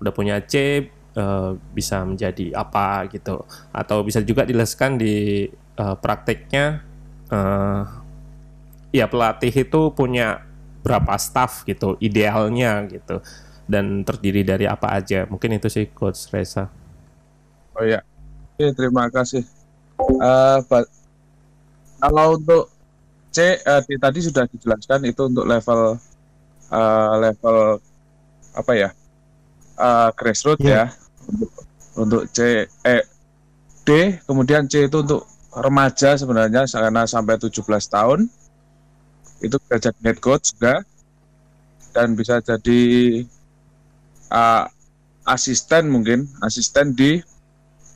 udah punya C eh, bisa menjadi apa gitu, atau bisa juga dijelaskan di eh, prakteknya eh, ya pelatih itu punya berapa staff gitu, idealnya gitu, dan terdiri dari apa aja. Mungkin itu sih Coach Reza. Oh ya, Oke, terima kasih. Ba- kalau untuk C eh, di- tadi sudah dijelaskan itu untuk level eh, level apa ya eh, grassroots Iya. ya. Untuk, untuk C eh D kemudian C itu untuk remaja sebenarnya karena sampai 17 tahun itu bisa jadi head coach juga dan bisa jadi eh, asisten mungkin asisten di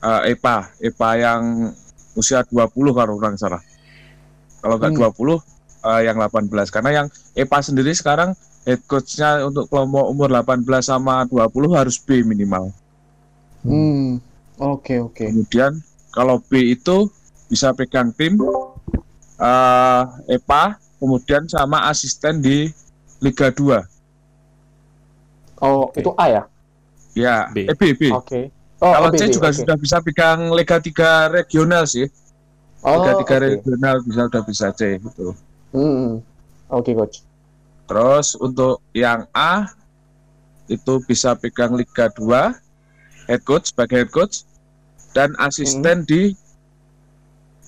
eh, EPA, EPA yang usia 20 kalau orang salah. Kalau nggak Hmm. 20 eh, yang 18 karena yang EPA sendiri sekarang head coachnya untuk kelompok umur 18 sama 20 harus B minimal. Hmm. Oke, oke. Kemudian kalau B itu bisa pegang tim eh EPA, kemudian sama asisten di Liga 2. Oh, itu A ya? Ya, B. eh B, B. Oke. Oh, kalau oh, C BB, juga oke. sudah bisa pegang Liga 3 regional sih. Oh, Liga 3 oke. regional bisa udah bisa C gitu. Hmm. Oke, coach. Terus untuk yang A itu bisa pegang Liga 2 head coach sebagai head coach dan asisten di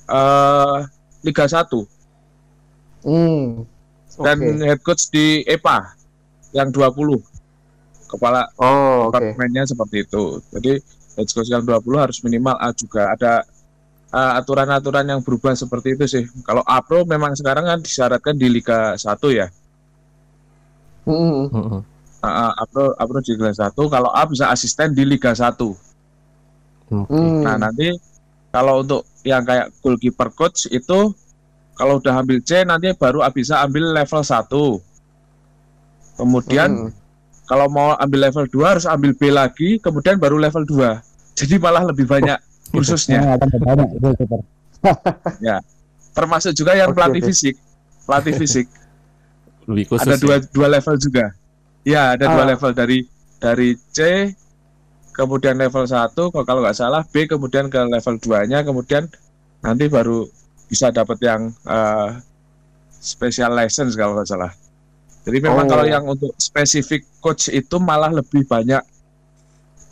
eh, Liga 1 Hmm. dan Oke. head coach di EPA yang 20 kepala Oh, oke. departemennya seperti itu. Jadi head coach yang 20 harus minimal A juga ada eh, aturan-aturan yang berubah seperti itu sih. Kalau A Pro memang sekarang kan disyaratkan di Liga 1 ya. Hmm. Mm-mm. Uh, Apro, Apro di Liga 1, kalau A bisa asisten di Liga 1. Oke. Hmm. Nah, nanti kalau untuk yang kayak goalkeeper coach itu kalau udah ambil C nanti baru bisa ambil level 1. Kemudian Hmm. kalau mau ambil level 2 harus ambil B lagi, kemudian baru level 2. Jadi malah lebih banyak kursusnya. Tambah banyak itu keeper. Termasuk juga yang Oke, pelatih oke. fisik. Pelatih fisik. Lebih khusus ada ya? dua dua level juga. Ya, ada dua Ah. level dari dari C kemudian level 1 kalau kalau nggak salah B kemudian ke level 2-nya kemudian nanti baru bisa dapat yang eh, special license kalau nggak salah. Jadi memang Oh. kalau yang untuk spesifik coach itu malah lebih banyak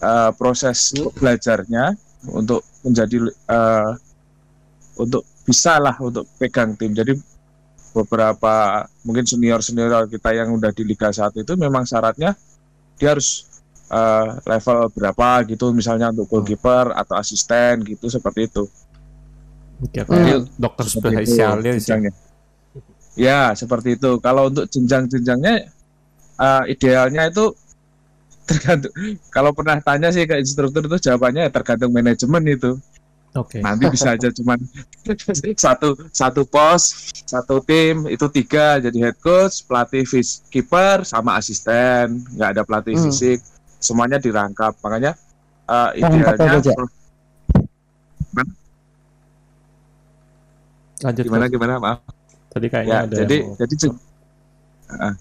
eh, proses belajarnya untuk menjadi eh, untuk bisa lah untuk pegang tim. Jadi beberapa mungkin senior senior kita yang udah di Liga 1 itu memang syaratnya dia harus eh, level berapa gitu misalnya untuk goalkeeper atau asisten gitu seperti itu. Oke, Hmm. kayak dokter spesialis ya. Ya seperti itu. Kalau untuk jenjang-jenjangnya eh, idealnya itu tergantung. Kalau pernah tanya sih ke instruktur itu jawabannya ya tergantung manajemen itu. Oke. Nanti bisa aja cuman satu satu pos, satu tim itu tiga jadi head coach, pelatih fis kiper sama asisten, nggak ada pelatih Hmm. fisik, semuanya dirangkap. Makanya eh, Rangkap idealnya. Lanjut gimana Coach. gimana maaf. Tadi kayaknya Ya ada jadi yang jadi jen- Ah,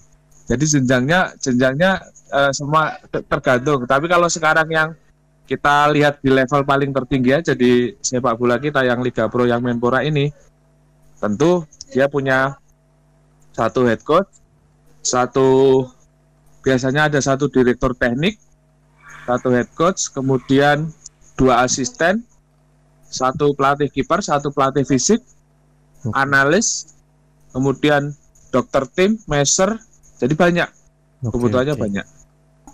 jadi jenjangnya jenjangnya eh, semua ter- tergantung. Tapi kalau sekarang yang kita lihat di level paling tertinggi aja di sepak bola kita yang Liga Pro yang Menpora ini, tentu dia punya satu head coach, satu biasanya ada satu direktur teknik, satu head coach, kemudian dua asisten, satu pelatih kiper, satu pelatih fisik, Oke. analis, kemudian dokter tim, meser, jadi banyak Oke, kebutuhannya oke. banyak.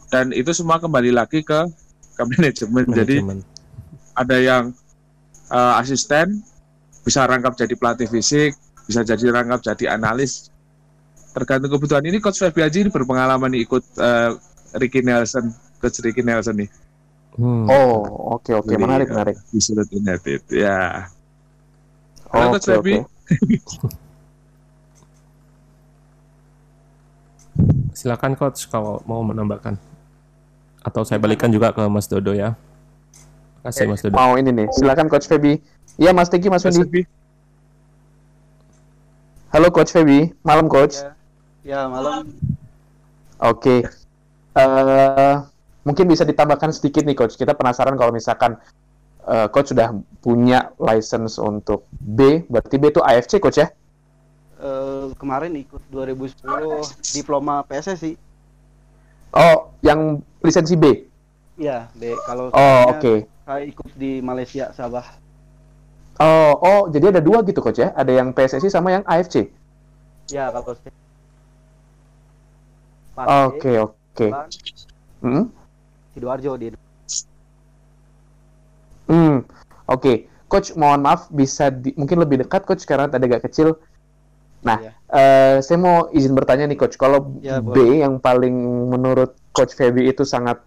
Dan itu semua kembali lagi ke ke manajemen. Jadi ada yang eh, asisten bisa rangkap jadi pelatih fisik, bisa jadi rangkap jadi analis. Tergantung kebutuhan ini coach Febi Haji ini berpengalaman ikut eh, Ricky Nelson, coach Ricky Nelson nih Hmm. Oh, oke oke, Jadi, menarik eh, menarik. di Sulut United. Ya. Halo, Coach Oke Febi. oke. Silakan coach kalau mau menambahkan. Atau saya balikan juga ke Mas Dodo ya. Kasih Mas Dodo. Mau ini nih, silakan Coach Feby. Iya Mas Tiki, Mas. Febi. Halo Coach Feby, malam Coach. Ya malam. Oke. Eh, mungkin bisa ditambahkan sedikit nih Coach. Kita penasaran kalau misalkan eh, Coach sudah punya license untuk B, berarti B itu AFC Coach ya? Eh, kemarin ikut 2010 diploma PSSI. Oh, yang lisensi B. Iya, B. Kalau Oh, oke. saya ikut di Malaysia Sabah. Oh, oh, jadi ada dua gitu Coach ya? Ada yang PSSI sama yang AFC. Ya, kalau Oke, oke. Hmm? Sidoarjo di Hmm, oke. Coach, mohon maaf bisa di- mungkin lebih dekat Coach karena tadi agak kecil. Nah, Iya. eh, saya mau izin bertanya nih Coach, kalau Ya, B yang paling menurut Coach Feby itu sangat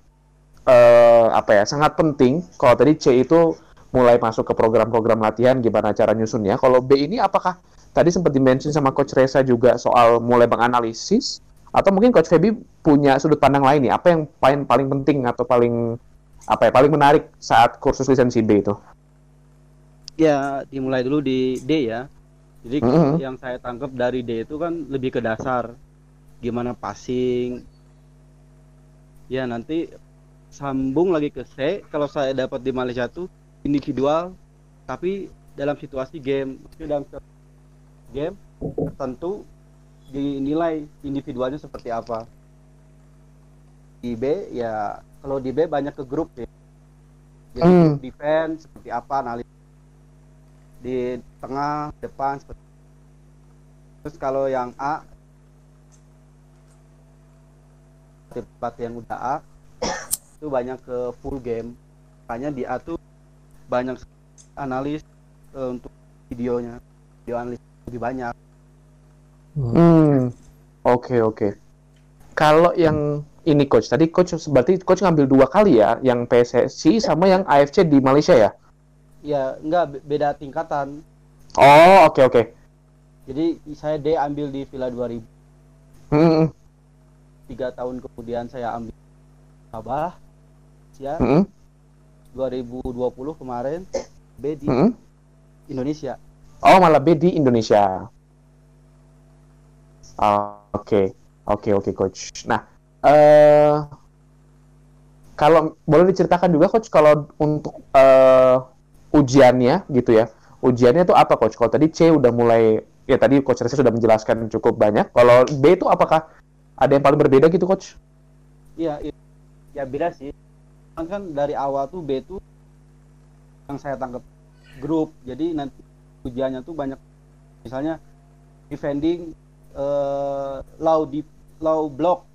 eh, apa ya, sangat penting. Kalau tadi C itu mulai masuk ke program-program latihan, gimana cara nyusunnya. Kalau B ini apakah tadi sempat dimention sama Coach Reza juga soal mulai menganalisis Atau mungkin Coach Feby punya sudut pandang lain nih, apa yang paling paling penting atau paling apa ya paling menarik saat kursus lisensi D itu? Ya, dimulai dulu di D ya. Jadi Mhm. yang saya tangkap dari D itu kan lebih ke dasar. Gimana passing. Ya, nanti sambung lagi ke C. Kalau saya dapat di Malaysia tuh individual tapi dalam situasi game. Maksudnya dalam game tertentu dinilai individualnya seperti apa. Di B ya kalau di B banyak ke grup ya. Jadi Hmm. defense seperti apa analisis di tengah depan seperti terus kalau yang A tempat yang udah A itu banyak ke full game makanya di A tuh banyak analis eh, untuk videonya video analis lebih banyak Hmm, oke oke. Kalau yang ini coach, tadi coach berarti coach ngambil dua kali ya, yang PSSI sama yang AFC di Malaysia ya? ya enggak be- beda tingkatan Oh oke oke. jadi saya D ambil di Villa 2000 Hmm, tiga tahun kemudian saya ambil Sabah ya hmm, 2020 kemarin B di hmm. Indonesia Oh malah B di Indonesia. Oke oke oke coach. Nah, eh kalau boleh diceritakan juga coach kalau untuk eh, ujiannya gitu ya, ujiannya itu apa coach? Kalau tadi C udah mulai ya tadi coach Reza sudah menjelaskan cukup banyak. Kalau B itu apakah ada yang paling berbeda gitu coach? Iya, iya. ya beda sih. Kan kan dari awal tuh B tuh yang saya tangkap grup. Jadi nanti ujiannya tuh banyak misalnya defending eh low di low block.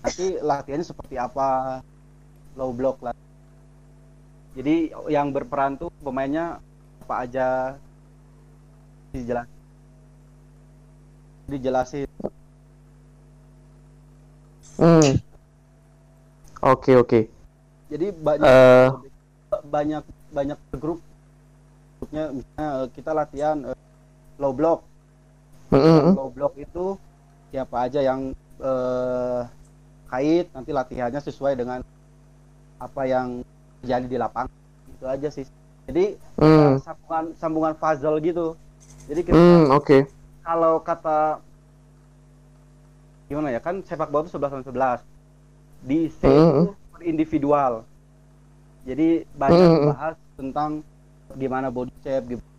Nanti latihannya seperti apa? Low block lah. Jadi yang berperan tuh pemainnya apa aja dijelas dijelasin Hmm. Oke oke. jadi banyak Eh. banyak banyak grup grupnya misalnya kita latihan eh, low block Hmm, hmm, hmm. low block itu siapa aja yang eh, kait nanti latihannya sesuai dengan apa yang terjadi di lapangan itu aja sih jadi Hmm. sambungan sambungan puzzle gitu jadi kita Hmm, oke. kalau kata gimana ya kan sepak bola itu 11 lawan 11 di C Hmm. itu per individual jadi banyak Hmm. bahas tentang gimana body shape gimana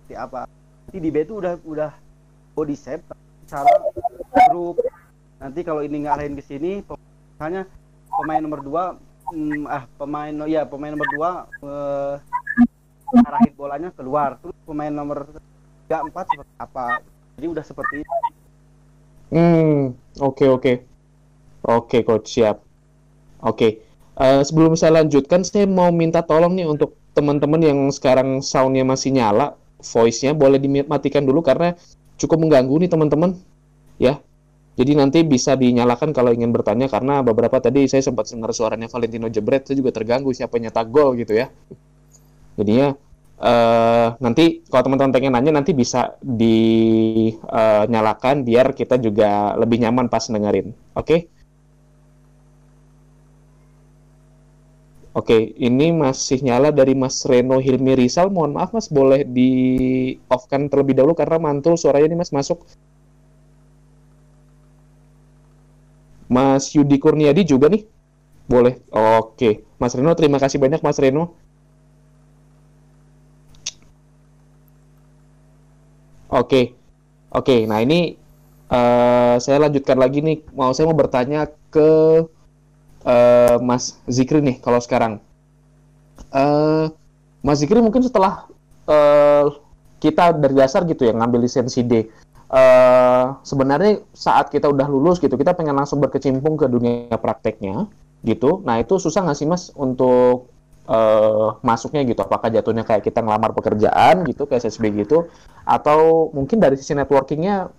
seperti apa nanti di B itu udah udah body shape cara grup nanti kalau ini ngarahin ke sini misalnya pemain nomor 2 ah pemain ya pemain nomor 2 eh, arahin bolanya keluar terus pemain nomor 3 4 seperti apa jadi udah seperti. Hmm, oke oke. Oke, coach siap. Oke. Eh, sebelum saya lanjutkan, saya mau minta tolong nih untuk teman-teman yang sekarang soundnya masih nyala, voice-nya boleh dimatikan dulu karena cukup mengganggu nih teman-teman. Ya. Jadi nanti bisa dinyalakan kalau ingin bertanya karena beberapa tadi saya sempat dengar suaranya Valentino Jebret, saya juga terganggu siapa nyetak gol gitu ya. Jadinya eh nanti kalau teman-teman pengen nanya nanti bisa dinyalakan biar kita juga lebih nyaman pas dengerin. Oke? Oke, ini masih nyala dari Mas Reno Hilmi Rizal. Mohon maaf Mas, boleh di off-kan terlebih dahulu karena mantul suaranya nih Mas masuk. Mas Yudi Kurniadi juga nih. Boleh. Oke. Mas Reno, terima kasih banyak Mas Reno. Oke, oke. Nah ini eh, saya lanjutkan lagi nih. Mau saya mau bertanya ke eh, Mas Zikri nih. Kalau sekarang, eh, Mas Zikri mungkin setelah eh, kita dari dasar gitu ya ngambil lisensi D. eh, sebenarnya saat kita udah lulus gitu, kita pengen langsung berkecimpung ke dunia prakteknya gitu. Nah itu susah nggak sih Mas untuk eh, masuknya gitu? Apakah jatuhnya kayak kita ngelamar pekerjaan gitu, kayak SSB gitu? Atau mungkin dari sisi networkingnya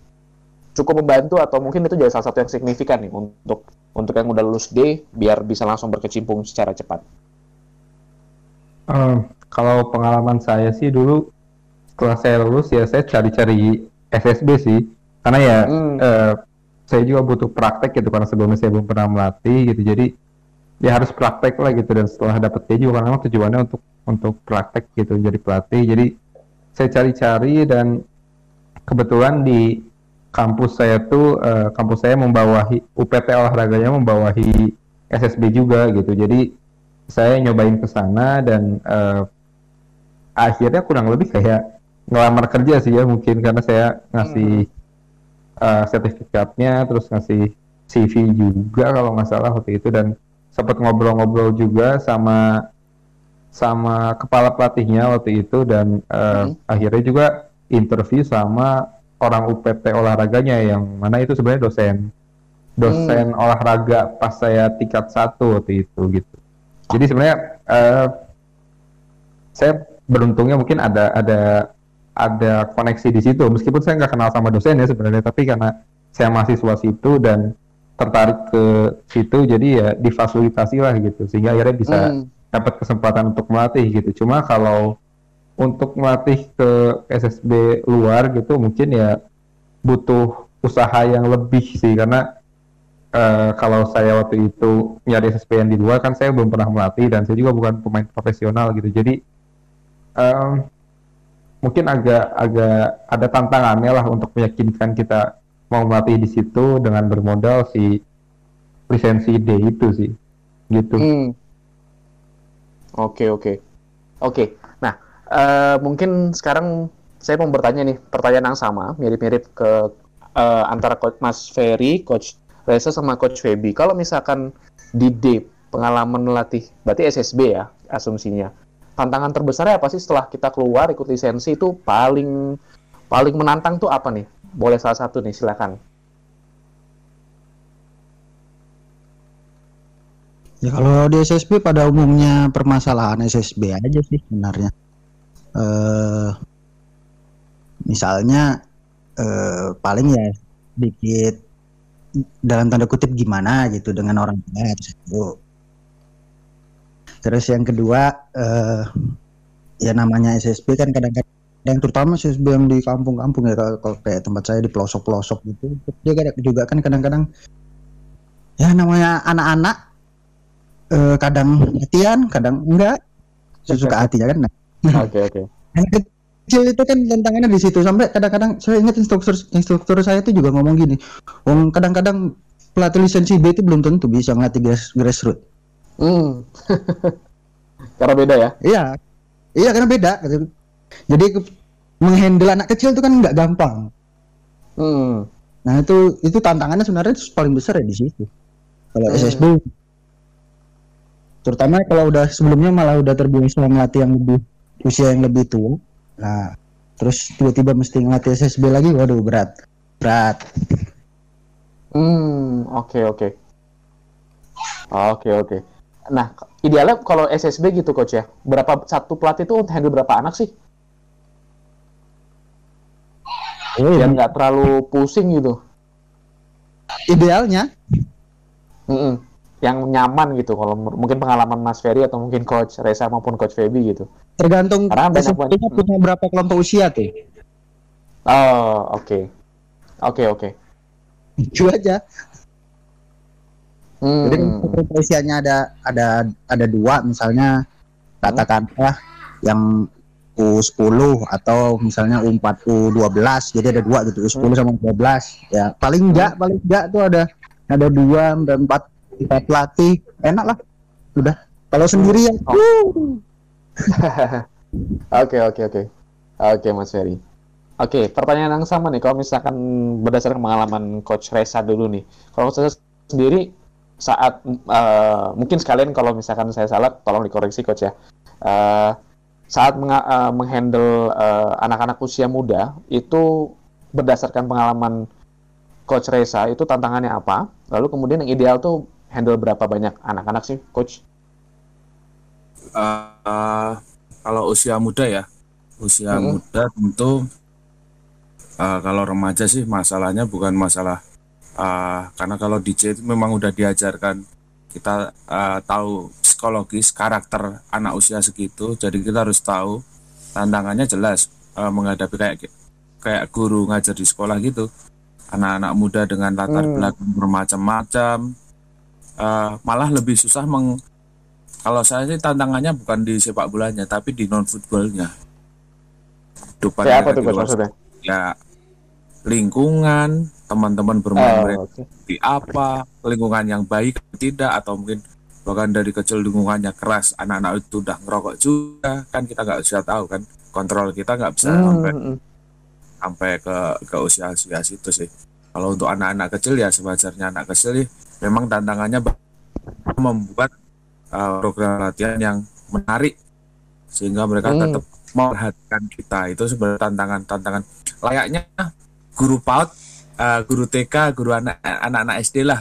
cukup membantu atau mungkin itu jadi salah satu yang signifikan nih untuk untuk yang udah lulus D biar bisa langsung berkecimpung secara cepat. Eh, kalau pengalaman saya sih dulu setelah saya lulus ya saya cari-cari SSB sih karena ya Hmm. eh, saya juga butuh praktek gitu karena sebelumnya saya belum pernah melatih gitu jadi ya harus praktek lah gitu dan setelah dapet dia juga karena tujuannya untuk untuk praktek gitu jadi pelatih jadi saya cari-cari dan kebetulan di kampus saya tuh eh, kampus saya membawahi UPT olahraganya membawahi SSB juga gitu. Jadi saya nyobain ke sana dan eh, akhirnya kurang lebih kayak ngelamar kerja sih ya mungkin karena saya ngasih eh, sertifikatnya terus ngasih CV juga kalau nggak salah waktu itu dan sempat ngobrol-ngobrol juga sama sama kepala pelatihnya waktu itu dan eh, akhirnya juga interview sama orang UPT olahraganya yang mana itu sebenarnya dosen. Dosen olahraga pas saya tingkat satu waktu itu gitu. Jadi sebenarnya eh, saya beruntungnya mungkin ada ada ada koneksi di situ. Meskipun saya nggak kenal sama dosennya sebenarnya tapi karena saya mahasiswa situ dan tertarik ke situ jadi ya difasilitasi lah gitu. Sehingga akhirnya bisa Hmm. dapat kesempatan untuk melatih gitu. Cuma kalau untuk melatih ke SSB luar gitu mungkin ya butuh usaha yang lebih sih karena eh, kalau saya waktu itu nyari SSB yang di luar kan saya belum pernah melatih dan saya juga bukan pemain profesional gitu jadi em, mungkin agak agak ada tantangannya lah untuk meyakinkan kita mau melatih di situ dengan bermodal si lisensi D itu sih gitu Hmm. Oke oke oke. Eh, mungkin sekarang saya mau bertanya nih pertanyaan yang sama mirip-mirip ke eh, antara coach Mas Ferry, coach Reza sama coach Feby. Kalau misalkan di D pengalaman melatih, berarti SSB ya asumsinya. Tantangan terbesarnya apa sih setelah kita keluar ikut lisensi itu paling paling menantang tuh apa nih? Boleh salah satu nih silakan. Ya kalau di SSB pada umumnya permasalahan SSB aja sih sebenarnya. Eh misalnya eh paling ya sedikit dalam tanda kutip gimana gitu dengan orang satu. Terus yang kedua eh ya namanya SSB kan kadang-kadang terutama SSB yang di kampung-kampung ya kalau, kayak tempat saya di pelosok-pelosok gitu dia juga kan kadang-kadang ya namanya anak-anak eh, kadang latihan, kadang enggak sesuka hati ya kan. Nah, Oke oke. anak kecil itu kan tantangannya di situ sampai kadang-kadang saya ingat instruktur instruktur saya itu juga ngomong gini, Wong kadang-kadang pelatih lisensi B itu belum tentu bisa ngelatih grass, grassroots. Hmm. Karena beda ya. Iya, iya karena beda. gitu. Jadi menghandle anak kecil itu kan nggak gampang. Hmm. Nah itu itu tantangannya sebenarnya paling besar ya di situ. Kalau Hmm. SSB, terutama kalau udah sebelumnya malah udah terbiasa ngelatih yang lebih usia yang lebih tua. Nah, terus tiba-tiba mesti ngelatih SSB lagi, waduh berat, berat. Hmm, oke oke. Oke oke. Nah, idealnya kalau SSB gitu coach ya, berapa satu pelatih itu handle berapa anak sih? Biar nggak terlalu pusing gitu. Idealnya, Mm-mm. Yang nyaman gitu. Kalau mungkin pengalaman Mas Ferry atau mungkin coach Reza maupun coach Feby gitu. tergantung Karena banyak punya berapa kelompok usia tuh. Oh, oke. Oke oke. Itu aja. Hmm. Jadi kelompok usianya ada ada ada dua misalnya katakanlah yang U10 atau misalnya U4 U12 jadi ada dua gitu U10 sama U12 ya paling enggak paling enggak tuh ada ada dua dan empat empat pelatih enak lah sudah kalau sendirian Oh. wuh, Oke oke oke. Oke Mas Ferry. Oke, pertanyaan yang sama nih. Kalau misalkan berdasarkan pengalaman Coach Reza dulu nih, kalau saya sendiri saat eh, mungkin sekalian kalau misalkan saya salah, tolong dikoreksi Coach ya. Eh, saat menga- eh, menghandle eh, anak-anak usia muda itu berdasarkan pengalaman Coach Reza itu tantangannya apa? Lalu kemudian yang ideal tuh handle berapa banyak anak-anak sih, Coach? Eh, kalau usia muda ya, usia Mhm. muda tentu eh, kalau remaja sih masalahnya bukan masalah eh, karena kalau DJ itu memang udah diajarkan kita eh, tahu psikologis karakter anak usia segitu, jadi kita harus tahu tantangannya jelas eh, menghadapi kayak kayak guru ngajar di sekolah gitu. anak-anak muda dengan latar Hmm. belakang bermacam-macam. Eh, malah lebih susah meng kalau saya sih tantangannya bukan di sepak bolanya tapi di non footballnya. Kayak apa tuh di maksudnya? ya lingkungan teman-teman bermain Oh, mereka oke. seperti apa lingkungan yang baik atau tidak atau mungkin bahkan dari kecil lingkungannya keras anak-anak itu udah ngerokok juga kan kita nggak bisa tahu kan kontrol kita nggak bisa Hmm, sampai hmm, sampai ke ke usia usia situ sih kalau untuk anak-anak kecil ya sewajarnya anak kecil sih memang tantangannya membuat uh, program latihan yang menarik sehingga mereka Hmm. tetap memperhatikan kita itu sebenarnya tantangan tantangan layaknya guru PAUD uh, guru TK guru anak anak-anak SD lah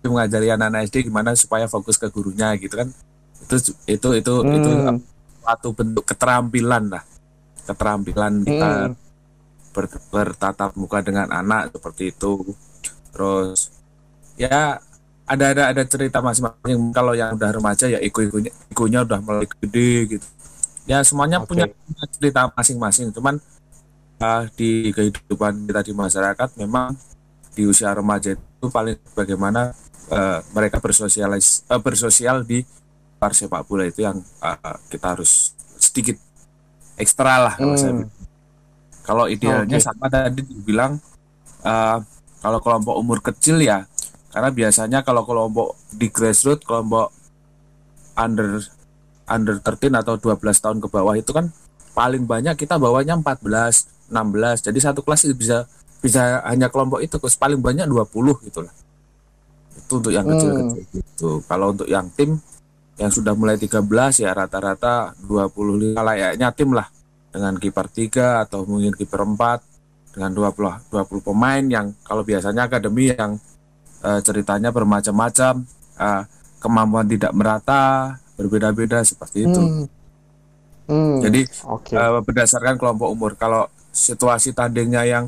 Itu mengajari anak-anak SD gimana supaya fokus ke gurunya gitu kan itu itu itu itu Hmm. suatu bentuk keterampilan lah keterampilan kita Hmm. ber- bertatap muka dengan anak seperti itu terus ya ada ada ada cerita masing-masing kalau yang udah remaja ya ego egonya egonya udah mulai gede gitu ya semuanya Oke. punya punya cerita masing-masing cuman uh, di kehidupan kita di masyarakat memang di usia remaja itu paling bagaimana uh, mereka bersosialis uh, bersosial di luar sepak bola itu yang uh, kita harus sedikit ekstra lah kalau saya Hmm. Kalau idealnya Oke. sama tadi dibilang eh, kalau kelompok umur kecil ya, karena biasanya kalau kelompok di grassroots, kelompok under under 13 atau 12 tahun ke bawah itu kan paling banyak kita bawanya 14, 16. Jadi satu kelas itu bisa bisa hanya kelompok itu, terus paling banyak 20 gitu lah. Itu untuk yang Hmm. kecil-kecil gitu. Kalau untuk yang tim yang sudah mulai 13 ya rata-rata 25 layaknya tim lah dengan kiper 3 atau mungkin kiper 4 dengan 20 20 pemain yang kalau biasanya akademi yang eh, ceritanya bermacam-macam eh, kemampuan tidak merata berbeda-beda seperti itu. Hmm. Hmm. Jadi Oke. eh, berdasarkan kelompok umur kalau situasi tandingnya yang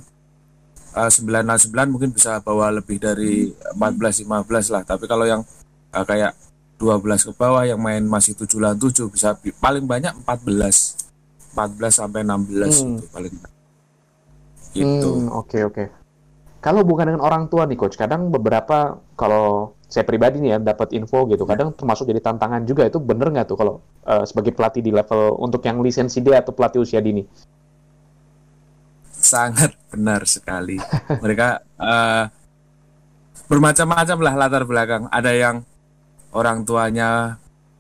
eh, 9 lawan 9 mungkin bisa bawa lebih dari 14 15 lah tapi kalau yang eh, kayak 12 ke bawah yang main masih 7 lawan 7 bisa bi- paling banyak 14 14 sampai 16 Hmm. itu paling gitu Hmm, oke oke. Kalau bukan dengan orang tua nih coach, kadang beberapa kalau saya pribadi nih ya dapat info gitu, kadang termasuk jadi tantangan juga itu bener nggak tuh kalau eh, sebagai pelatih di level untuk yang lisensi D atau pelatih usia dini? sangat benar sekali mereka eh, bermacam-macam lah latar belakang ada yang orang tuanya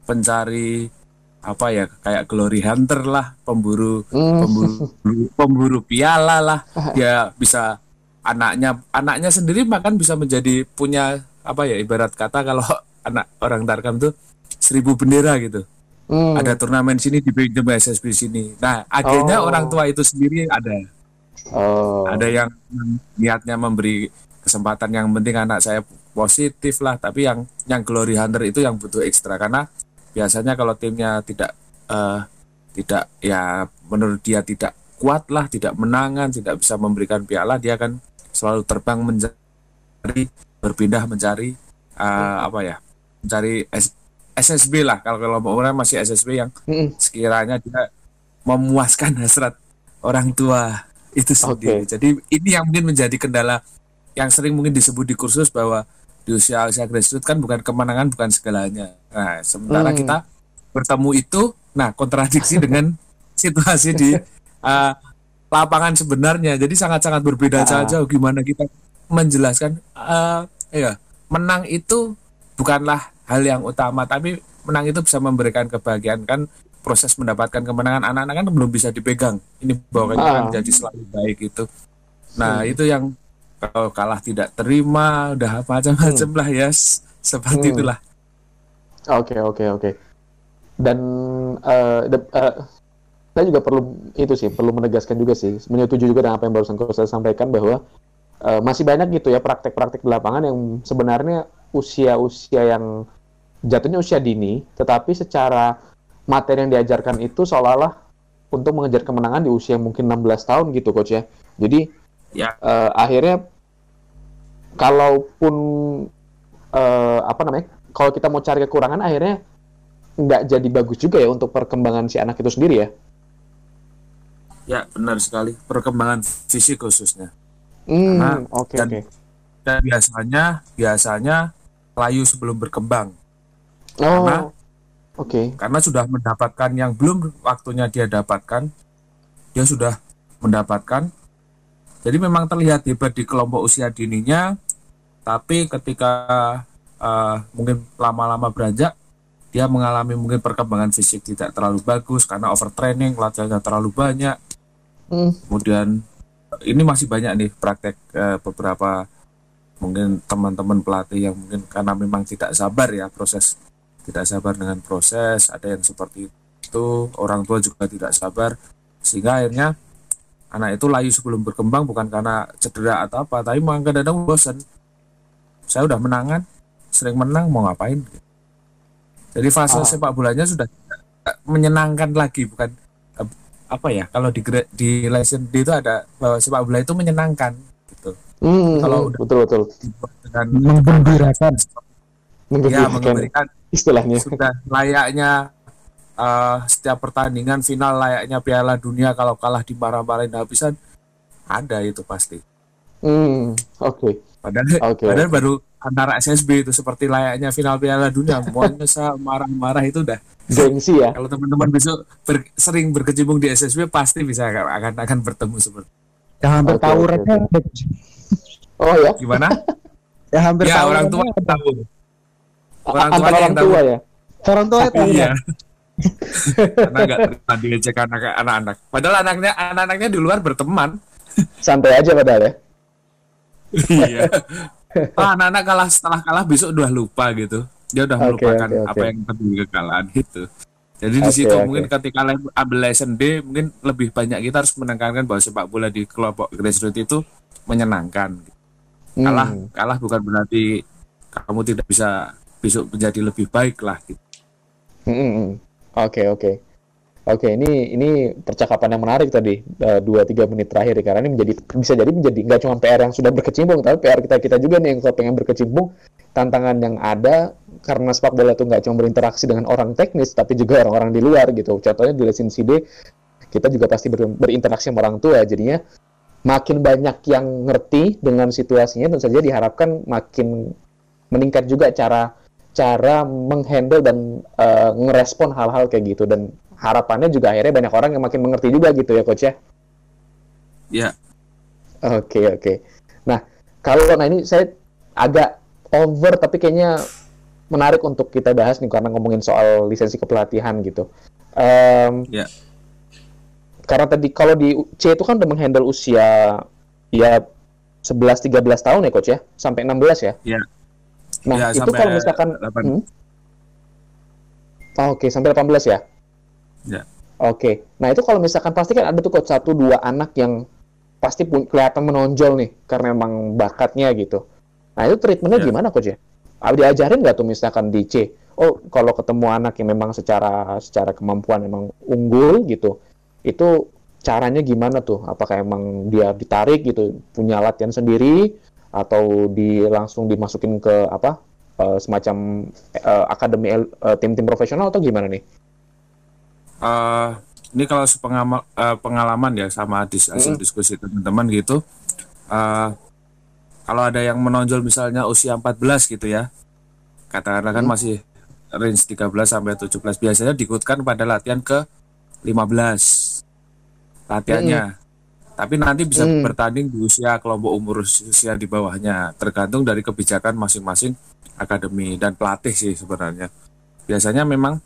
pencari apa ya kayak glory hunter lah pemburu Hmm. pemburu pemburu piala lah dia bisa anaknya anaknya sendiri bahkan bisa menjadi punya apa ya ibarat kata kalau anak orang Tarkam tuh seribu bendera gitu Hmm. ada turnamen sini dipinjam SSB sini nah akhirnya Oh. orang tua itu sendiri ada Oh. ada yang niatnya memberi kesempatan yang penting anak saya positif lah tapi yang yang glory hunter itu yang butuh ekstra karena biasanya kalau timnya tidak eh, tidak ya menurut dia tidak kuat lah tidak menangan tidak bisa memberikan piala dia akan selalu terbang mencari berpindah mencari eh, apa ya mencari S- SSB lah kalau kelompok umurnya masih SSB yang sekiranya dia memuaskan hasrat orang tua itu sendiri. Jadi ini yang mungkin menjadi kendala yang sering mungkin disebut di kursus bahwa di usia usia grassroots kan bukan kemenangan bukan segalanya. Nah sementara Hmm. kita bertemu itu, nah kontradiksi dengan situasi di uh, lapangan sebenarnya. Jadi sangat-sangat berbeda Ah. jauh gimana kita menjelaskan uh, ya menang itu bukanlah hal yang utama tapi menang itu bisa memberikan kebahagiaan kan proses mendapatkan kemenangan anak-anak kan belum bisa dipegang ini bawahnya Ah. kan jadi selalu baik itu nah itu yang kalau kalah tidak terima udah macam-macam lah ya s- seperti Hmm. itulah Oke oke oke. Dan eh, de- eh, saya juga perlu itu sih perlu menegaskan juga sih menyetujui juga dengan apa yang barusan coach saya sampaikan bahwa eh, masih banyak gitu ya praktek-praktek di lapangan yang sebenarnya usia-usia yang jatuhnya usia dini, tetapi secara materi yang diajarkan itu seolah-olah untuk mengejar kemenangan di usia mungkin 16 tahun gitu coach ya. Jadi Ya. eh, akhirnya kalaupun eh, apa namanya kalau kita mau cari kekurangan akhirnya nggak jadi bagus juga ya untuk perkembangan si anak itu sendiri ya. Ya benar sekali. Perkembangan fisik khususnya. Hmm, Karena- oke dan- oke. dan biasanya biasanya layu sebelum berkembang. Oh, karena- oke. karena sudah mendapatkan yang belum waktunya dia dapatkan dia sudah mendapatkan. Jadi memang terlihat hebat di kelompok usia dininya tapi ketika eh, mungkin lama-lama beranjak dia mengalami mungkin perkembangan fisik tidak terlalu bagus karena overtraining latihannya terlalu banyak Hmm. kemudian ini masih banyak nih praktek eh, beberapa mungkin teman-teman pelatih yang mungkin karena memang tidak sabar ya proses tidak sabar dengan proses ada yang seperti itu orang tua juga tidak sabar sehingga akhirnya anak itu layu sebelum berkembang bukan karena cedera atau apa tapi memang kadang-kadang bosan saya udah menangan sering menang mau ngapain jadi fase Ah. sepak bolanya sudah menyenangkan lagi bukan apa ya kalau di di lesson D itu ada bahwa sepak bola itu menyenangkan gitu Hmm, Kalau hmm, udah- betul betul. Dengan Menggembirakan. ya Menggembirakan mengembalikan istilahnya. sudah layaknya eh, setiap pertandingan final layaknya Piala Dunia kalau kalah dimarah-marahin habisan ada itu pasti Hmm, oke. Padahal Oke, padahal baru antara SSB itu seperti layaknya final Piala Dunia. Semuanya sa- marah-marah itu udah. Gengsi ya. kalau teman-teman besok ber- sering berkecimpung di SSB pasti bisa akan akan bertemu seperti Ya hampir Oke, tawurannya oke, Oh ya. gimana? Ya hampir ya orang tawurannya tua tahu. Orang orang yang tahu. tua ya. orang tua itu iya. karena nggak terima dilecehkan anak- anak-anak. Padahal anaknya anak-anaknya di luar berteman. Santai aja padahal ya. Iya oh, anak-anak kalah setelah kalah besok udah lupa gitu dia udah Oke, melupakan oke, oke. apa yang terjadi kekalahan gitu jadi di Oke, situ oke. mungkin ketika ambil lesson D mungkin lebih banyak kita harus menekankan bahwa sepak bola di kelompok grassroots itu menyenangkan kalah Hmm. kalah bukan berarti kamu tidak bisa besok menjadi lebih baik lah gitu. Hmm, hmm, hmm. Oke oke oke ini ini percakapan yang menarik tadi eh, dua tiga menit terakhir karena ini menjadi bisa jadi menjadi nggak cuma PR yang sudah berkecimpung tapi PR kita kita juga nih yang kalau pengen berkecimpung. Tantangan yang ada karena sepak bola itu nggak cuma berinteraksi dengan orang teknis tapi juga orang-orang di luar gitu. Contohnya di lesson CD kita juga pasti ber- berinteraksi sama orang tua jadinya makin banyak yang ngerti dengan situasinya tentu saja diharapkan makin meningkat juga cara cara menghandle dan eh, ngerespon hal-hal kayak gitu. Dan harapannya juga akhirnya banyak orang yang makin mengerti juga gitu ya coach ya. ya Oke oke. Nah kalau nah ini saya agak over tapi kayaknya menarik untuk kita bahas nih karena ngomongin soal lisensi kepelatihan gitu. Em, Ya. Karena tadi kalau di C itu kan udah menghandle usia ya 11-13 tahun ya coach ya sampai 16 ya. Ya. Nah Ya, itu kalau misalkan 8. Hmm? Oh, Oke sampai 18 ya. Ya. Oke, nah itu kalau misalkan pasti kan ada tuh coach satu dua anak yang pasti pun kelihatan menonjol nih karena emang bakatnya gitu. Nah itu treatmentnya Ya. gimana coach ya? Ah, Diajarin nggak tuh misalkan di C? Oh kalau ketemu anak yang memang secara secara kemampuan memang unggul gitu, itu caranya gimana tuh? Apakah emang dia ditarik gitu, punya latihan sendiri, atau di langsung dimasukin ke apa eh, semacam eh, akademi eh, tim-tim profesional atau gimana nih? Eh, ini kalau eh, pengalaman ya sama dis hasil Mm. diskusi teman-teman gitu. Eh, kalau ada yang menonjol misalnya usia 14 gitu ya katakanlah kan masih range 13 sampai 17 biasanya diikutkan pada latihan ke 15 latihannya. Tapi nanti bisa Mm. bertanding di usia kelompok umur usia di bawahnya tergantung dari kebijakan masing-masing akademi dan pelatih sih sebenarnya. Biasanya memang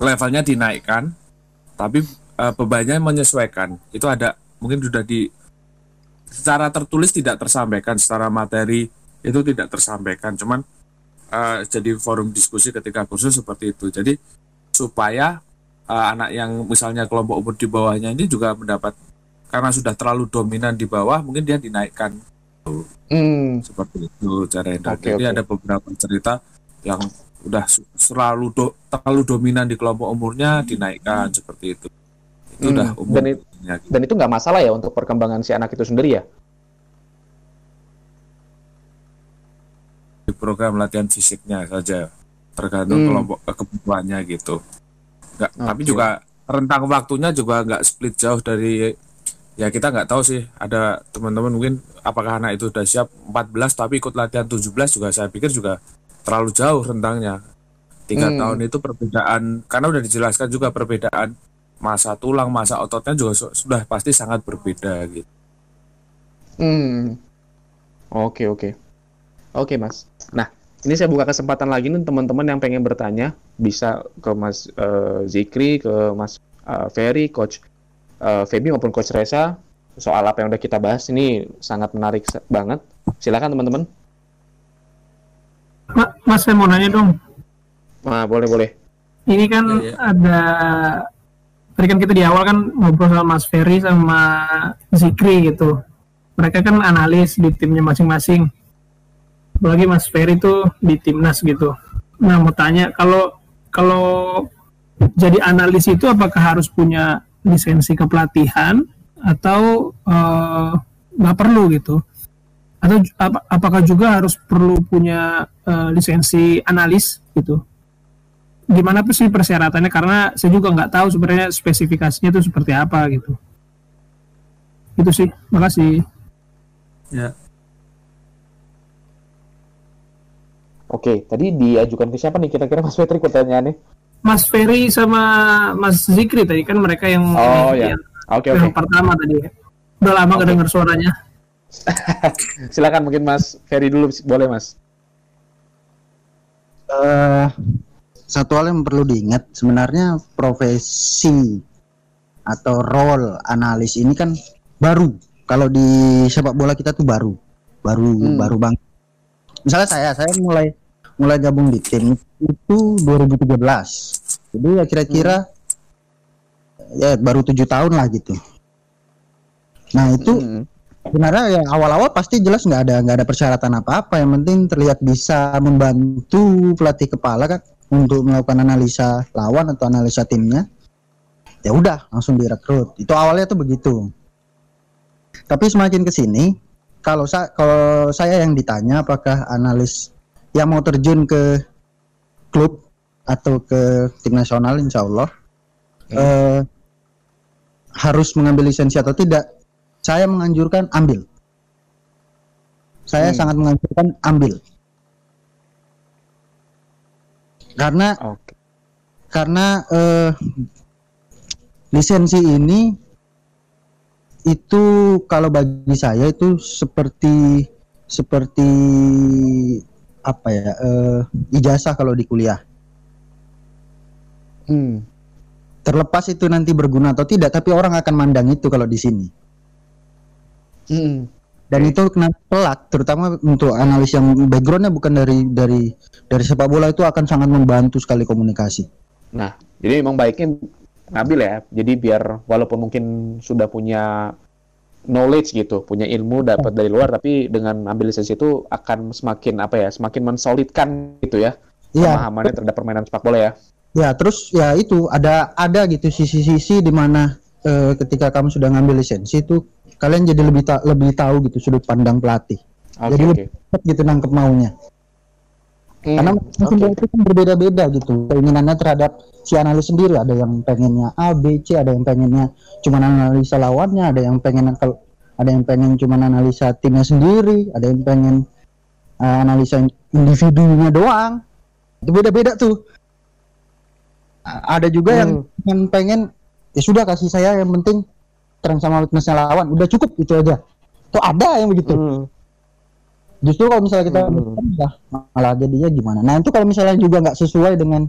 levelnya dinaikkan tapi eh, bebannya menyesuaikan. Itu ada mungkin sudah di secara tertulis tidak tersampaikan secara materi itu tidak tersampaikan. Cuman eh, jadi forum diskusi ketika kursus seperti itu. Jadi supaya eh, anak yang misalnya kelompok umur di bawahnya ini juga mendapat karena sudah terlalu dominan di bawah mungkin dia dinaikkan. Hmm, seperti itu cara yang Oke, jadi oke. ada beberapa cerita yang udah selalu do- terlalu dominan di kelompok umurnya dinaikkan seperti itu itu Hmm, udah umum dan it- dan itu nggak masalah ya untuk perkembangan si anak itu sendiri ya? di program latihan fisiknya saja tergantung Hmm. kelompok kebutuhannya gitu nggak tapi Oke. juga rentang waktunya juga nggak split jauh dari ya kita nggak tahu sih ada teman-teman mungkin apakah anak itu sudah siap 14 tapi ikut latihan 17 juga saya pikir juga terlalu jauh rentangnya. Tiga Hmm. tahun itu perbedaan karena udah dijelaskan juga perbedaan masa tulang, masa ototnya juga su- sudah pasti sangat berbeda gitu. Hmm. Oke, oke. Oke, Mas. Nah, ini saya buka kesempatan lagi nih teman-teman yang pengen bertanya bisa ke Mas eh, Zikri, ke Mas eh, Ferry, Coach eh, Feby maupun Coach Reza soal apa yang udah kita bahas ini sangat menarik banget. Silakan teman-teman. Ma- Mas saya mau nanya dong. Nah, boleh boleh. Ini kan Iya, iya. ada tadi kan kita di awal kan ngobrol sama Mas Ferry sama Zikri gitu. Mereka kan analis di timnya masing-masing. Apalagi Mas Ferry tuh di timnas gitu. Nah mau tanya kalau kalau jadi analis itu apakah harus punya lisensi kepelatihan atau eh, nggak perlu gitu? Atau ap- apakah juga harus perlu punya eh, lisensi analis gitu? gimana sih persyaratannya karena saya juga nggak tahu sebenarnya spesifikasinya itu seperti apa gitu itu sih makasih Ya. Oke, tadi diajukan ke siapa nih kira-kira Mas Patrick pertanyaannya? Mas Ferry sama Mas Zikri tadi kan mereka yang Oh ya. yang, Oke, oke. yang pertama tadi udah lama nggak Oke. dengar suaranya Silakan mungkin Mas Ferry dulu boleh, Mas. eh satu hal yang perlu diingat sebenarnya profesi atau role analis ini kan baru kalau di sepak bola kita tuh baru baru Hmm. baru bang misalnya saya saya mulai mulai gabung di tim itu 2013 jadi ya kira-kira ya baru tujuh tahun lah gitu nah itu Hmm. Sebenarnya ya awal-awal pasti jelas nggak ada nggak ada persyaratan apa-apa. Yang penting terlihat bisa membantu pelatih kepala kan untuk melakukan analisa lawan atau analisa timnya. Ya udah langsung direkrut. Itu awalnya tuh begitu. Tapi semakin ke sini kalau saya kalau saya yang ditanya apakah analis yang mau terjun ke klub atau ke tim nasional insya Allah eh, harus mengambil lisensi atau tidak saya menganjurkan ambil. Saya Hmm. sangat menganjurkan ambil. Karena Oke. karena eh, lisensi ini itu kalau bagi saya itu seperti seperti apa ya eh, ijazah kalau di kuliah. Hmm. Terlepas itu nanti berguna atau tidak, tapi orang akan mandang itu kalau di sini. Hmm. dan itu kena pelak terutama untuk analis yang backgroundnya bukan dari dari dari sepak bola itu akan sangat membantu sekali komunikasi Nah, jadi memang baiknya ngambil ya. Jadi biar walaupun mungkin sudah punya knowledge gitu, punya ilmu dapat dari luar, tapi dengan ambil lisensi itu akan semakin apa ya, semakin mensolidkan gitu ya, Iya pemahamannya terhadap permainan sepak bola ya. ya terus ya itu ada ada gitu sisi-sisi di mana eh, ketika kamu sudah ngambil lisensi itu kalian jadi lebih ta- lebih tahu gitu sudut pandang pelatih Oke Jadi oke. Cepat gitu nangkep maunya Hmm, karena oke. masing-masing itu kan berbeda-beda gitu keinginannya terhadap si analis sendiri ada yang pengennya A B C ada yang pengennya cuma analisa lawannya ada yang pengen kalau ada yang pengen cuma analisa timnya sendiri ada yang pengen uh, analisa individunya doang itu beda-beda tuh ada juga Hmm. yang pengen ya sudah kasih saya yang penting terang sama weaknessnya lawan. Udah cukup itu aja. Tuh ada yang begitu? Hmm. justru kalau misalnya kita Hmm. ya, malah jadinya gimana? Nah itu kalau misalnya juga nggak sesuai dengan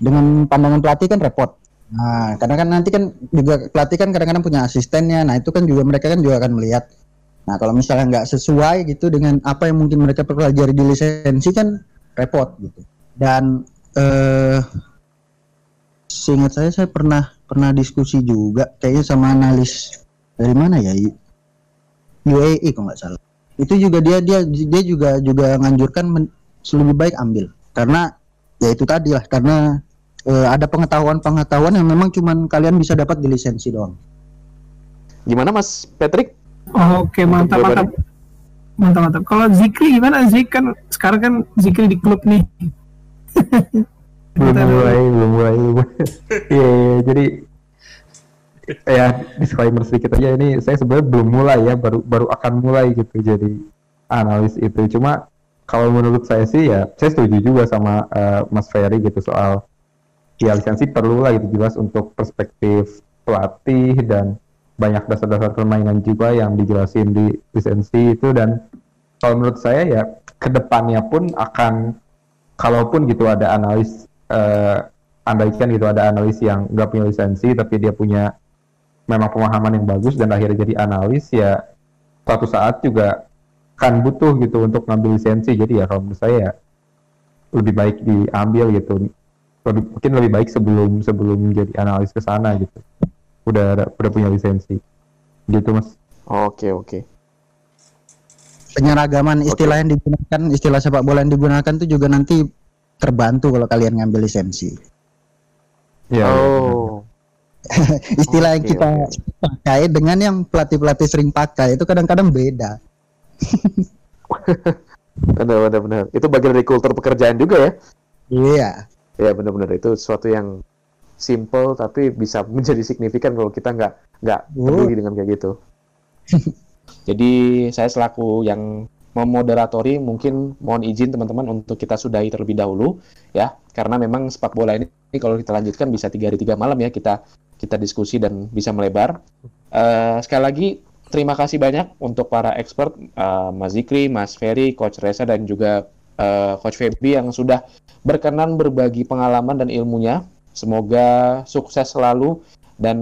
dengan pandangan pelatih kan repot. Nah karena kan nanti kan juga pelatih kan kadang-kadang punya asistennya. Nah itu kan juga mereka kan juga akan melihat. Nah kalau misalnya nggak sesuai gitu dengan apa yang mungkin mereka pelajari di lisensi kan repot gitu. Dan eh seingat saya saya pernah pernah diskusi juga kayaknya sama analis dari mana ya? UAE kalau nggak salah. Itu juga dia dia dia juga juga menganjurkan men- lebih baik ambil. Karena ya itu tadi lah karena eh, ada pengetahuan-pengetahuan yang memang cuman kalian bisa dapat di lisensi doang. Gimana Mas Patrick? oke mantap mantap. Mantap mantap. Kalau Zikri gimana? Zik kan sekarang kan Zikri di klub nih belum mulai belum mulai. Mulai. Iya iya, jadi ya disclaimer sedikit aja. Ini saya sebenarnya belum mulai ya baru baru akan mulai gitu jadi analis itu. Cuma kalau menurut saya sih ya saya setuju juga sama eh, Mas Ferry gitu soal ya lisensi perlu lah gitu jelas untuk perspektif pelatih dan banyak dasar-dasar permainan juga yang dijelasin di lisensi itu. Dan kalau menurut saya ya ke depannya pun akan kalaupun gitu ada analis eh, andaikan gitu ada analis yang nggak punya lisensi tapi dia punya memang pemahaman yang bagus dan akhirnya jadi analis ya suatu saat juga kan butuh gitu untuk ngambil lisensi. Jadi ya kalau menurut saya ya lebih baik diambil gitu. Lebih, mungkin lebih baik sebelum sebelum jadi analis ke sana gitu. Udah ada- udah punya lisensi. Gitu mas. Oke oke. Penyeragaman istilah yang digunakan, istilah sepak bola yang digunakan itu juga nanti terbantu kalau kalian ngambil lisensi. ya Oh. Istilah yang Oke, kita pakai dengan yang pelatih-pelatih sering pakai itu kadang-kadang beda. Benar benar benar. Itu bagian dari kultur pekerjaan juga ya. Iya. Ya benar-benar itu sesuatu yang simple tapi bisa menjadi signifikan kalau kita nggak nggak peduli dengan kayak gitu. Jadi saya selaku yang memoderatori mungkin mohon izin teman-teman untuk kita sudahi terlebih dahulu ya karena memang sepak bola ini, ini kalau kita lanjutkan bisa tiga hari tiga malam ya kita kita diskusi dan bisa melebar. Eh, sekali lagi terima kasih banyak untuk para expert eh, Mas Zikri, Mas Ferry, Coach Reza dan juga eh, Coach Feby yang sudah berkenan berbagi pengalaman dan ilmunya. Semoga sukses selalu dan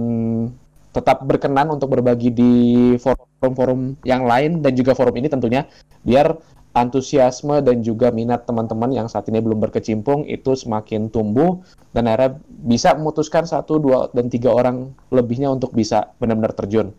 tetap berkenan untuk berbagi di forum-forum yang lain dan juga forum ini tentunya biar antusiasme dan juga minat teman-teman yang saat ini belum berkecimpung itu semakin tumbuh dan akhirnya bisa memutuskan satu, dua, dan tiga orang lebihnya untuk bisa benar-benar terjun.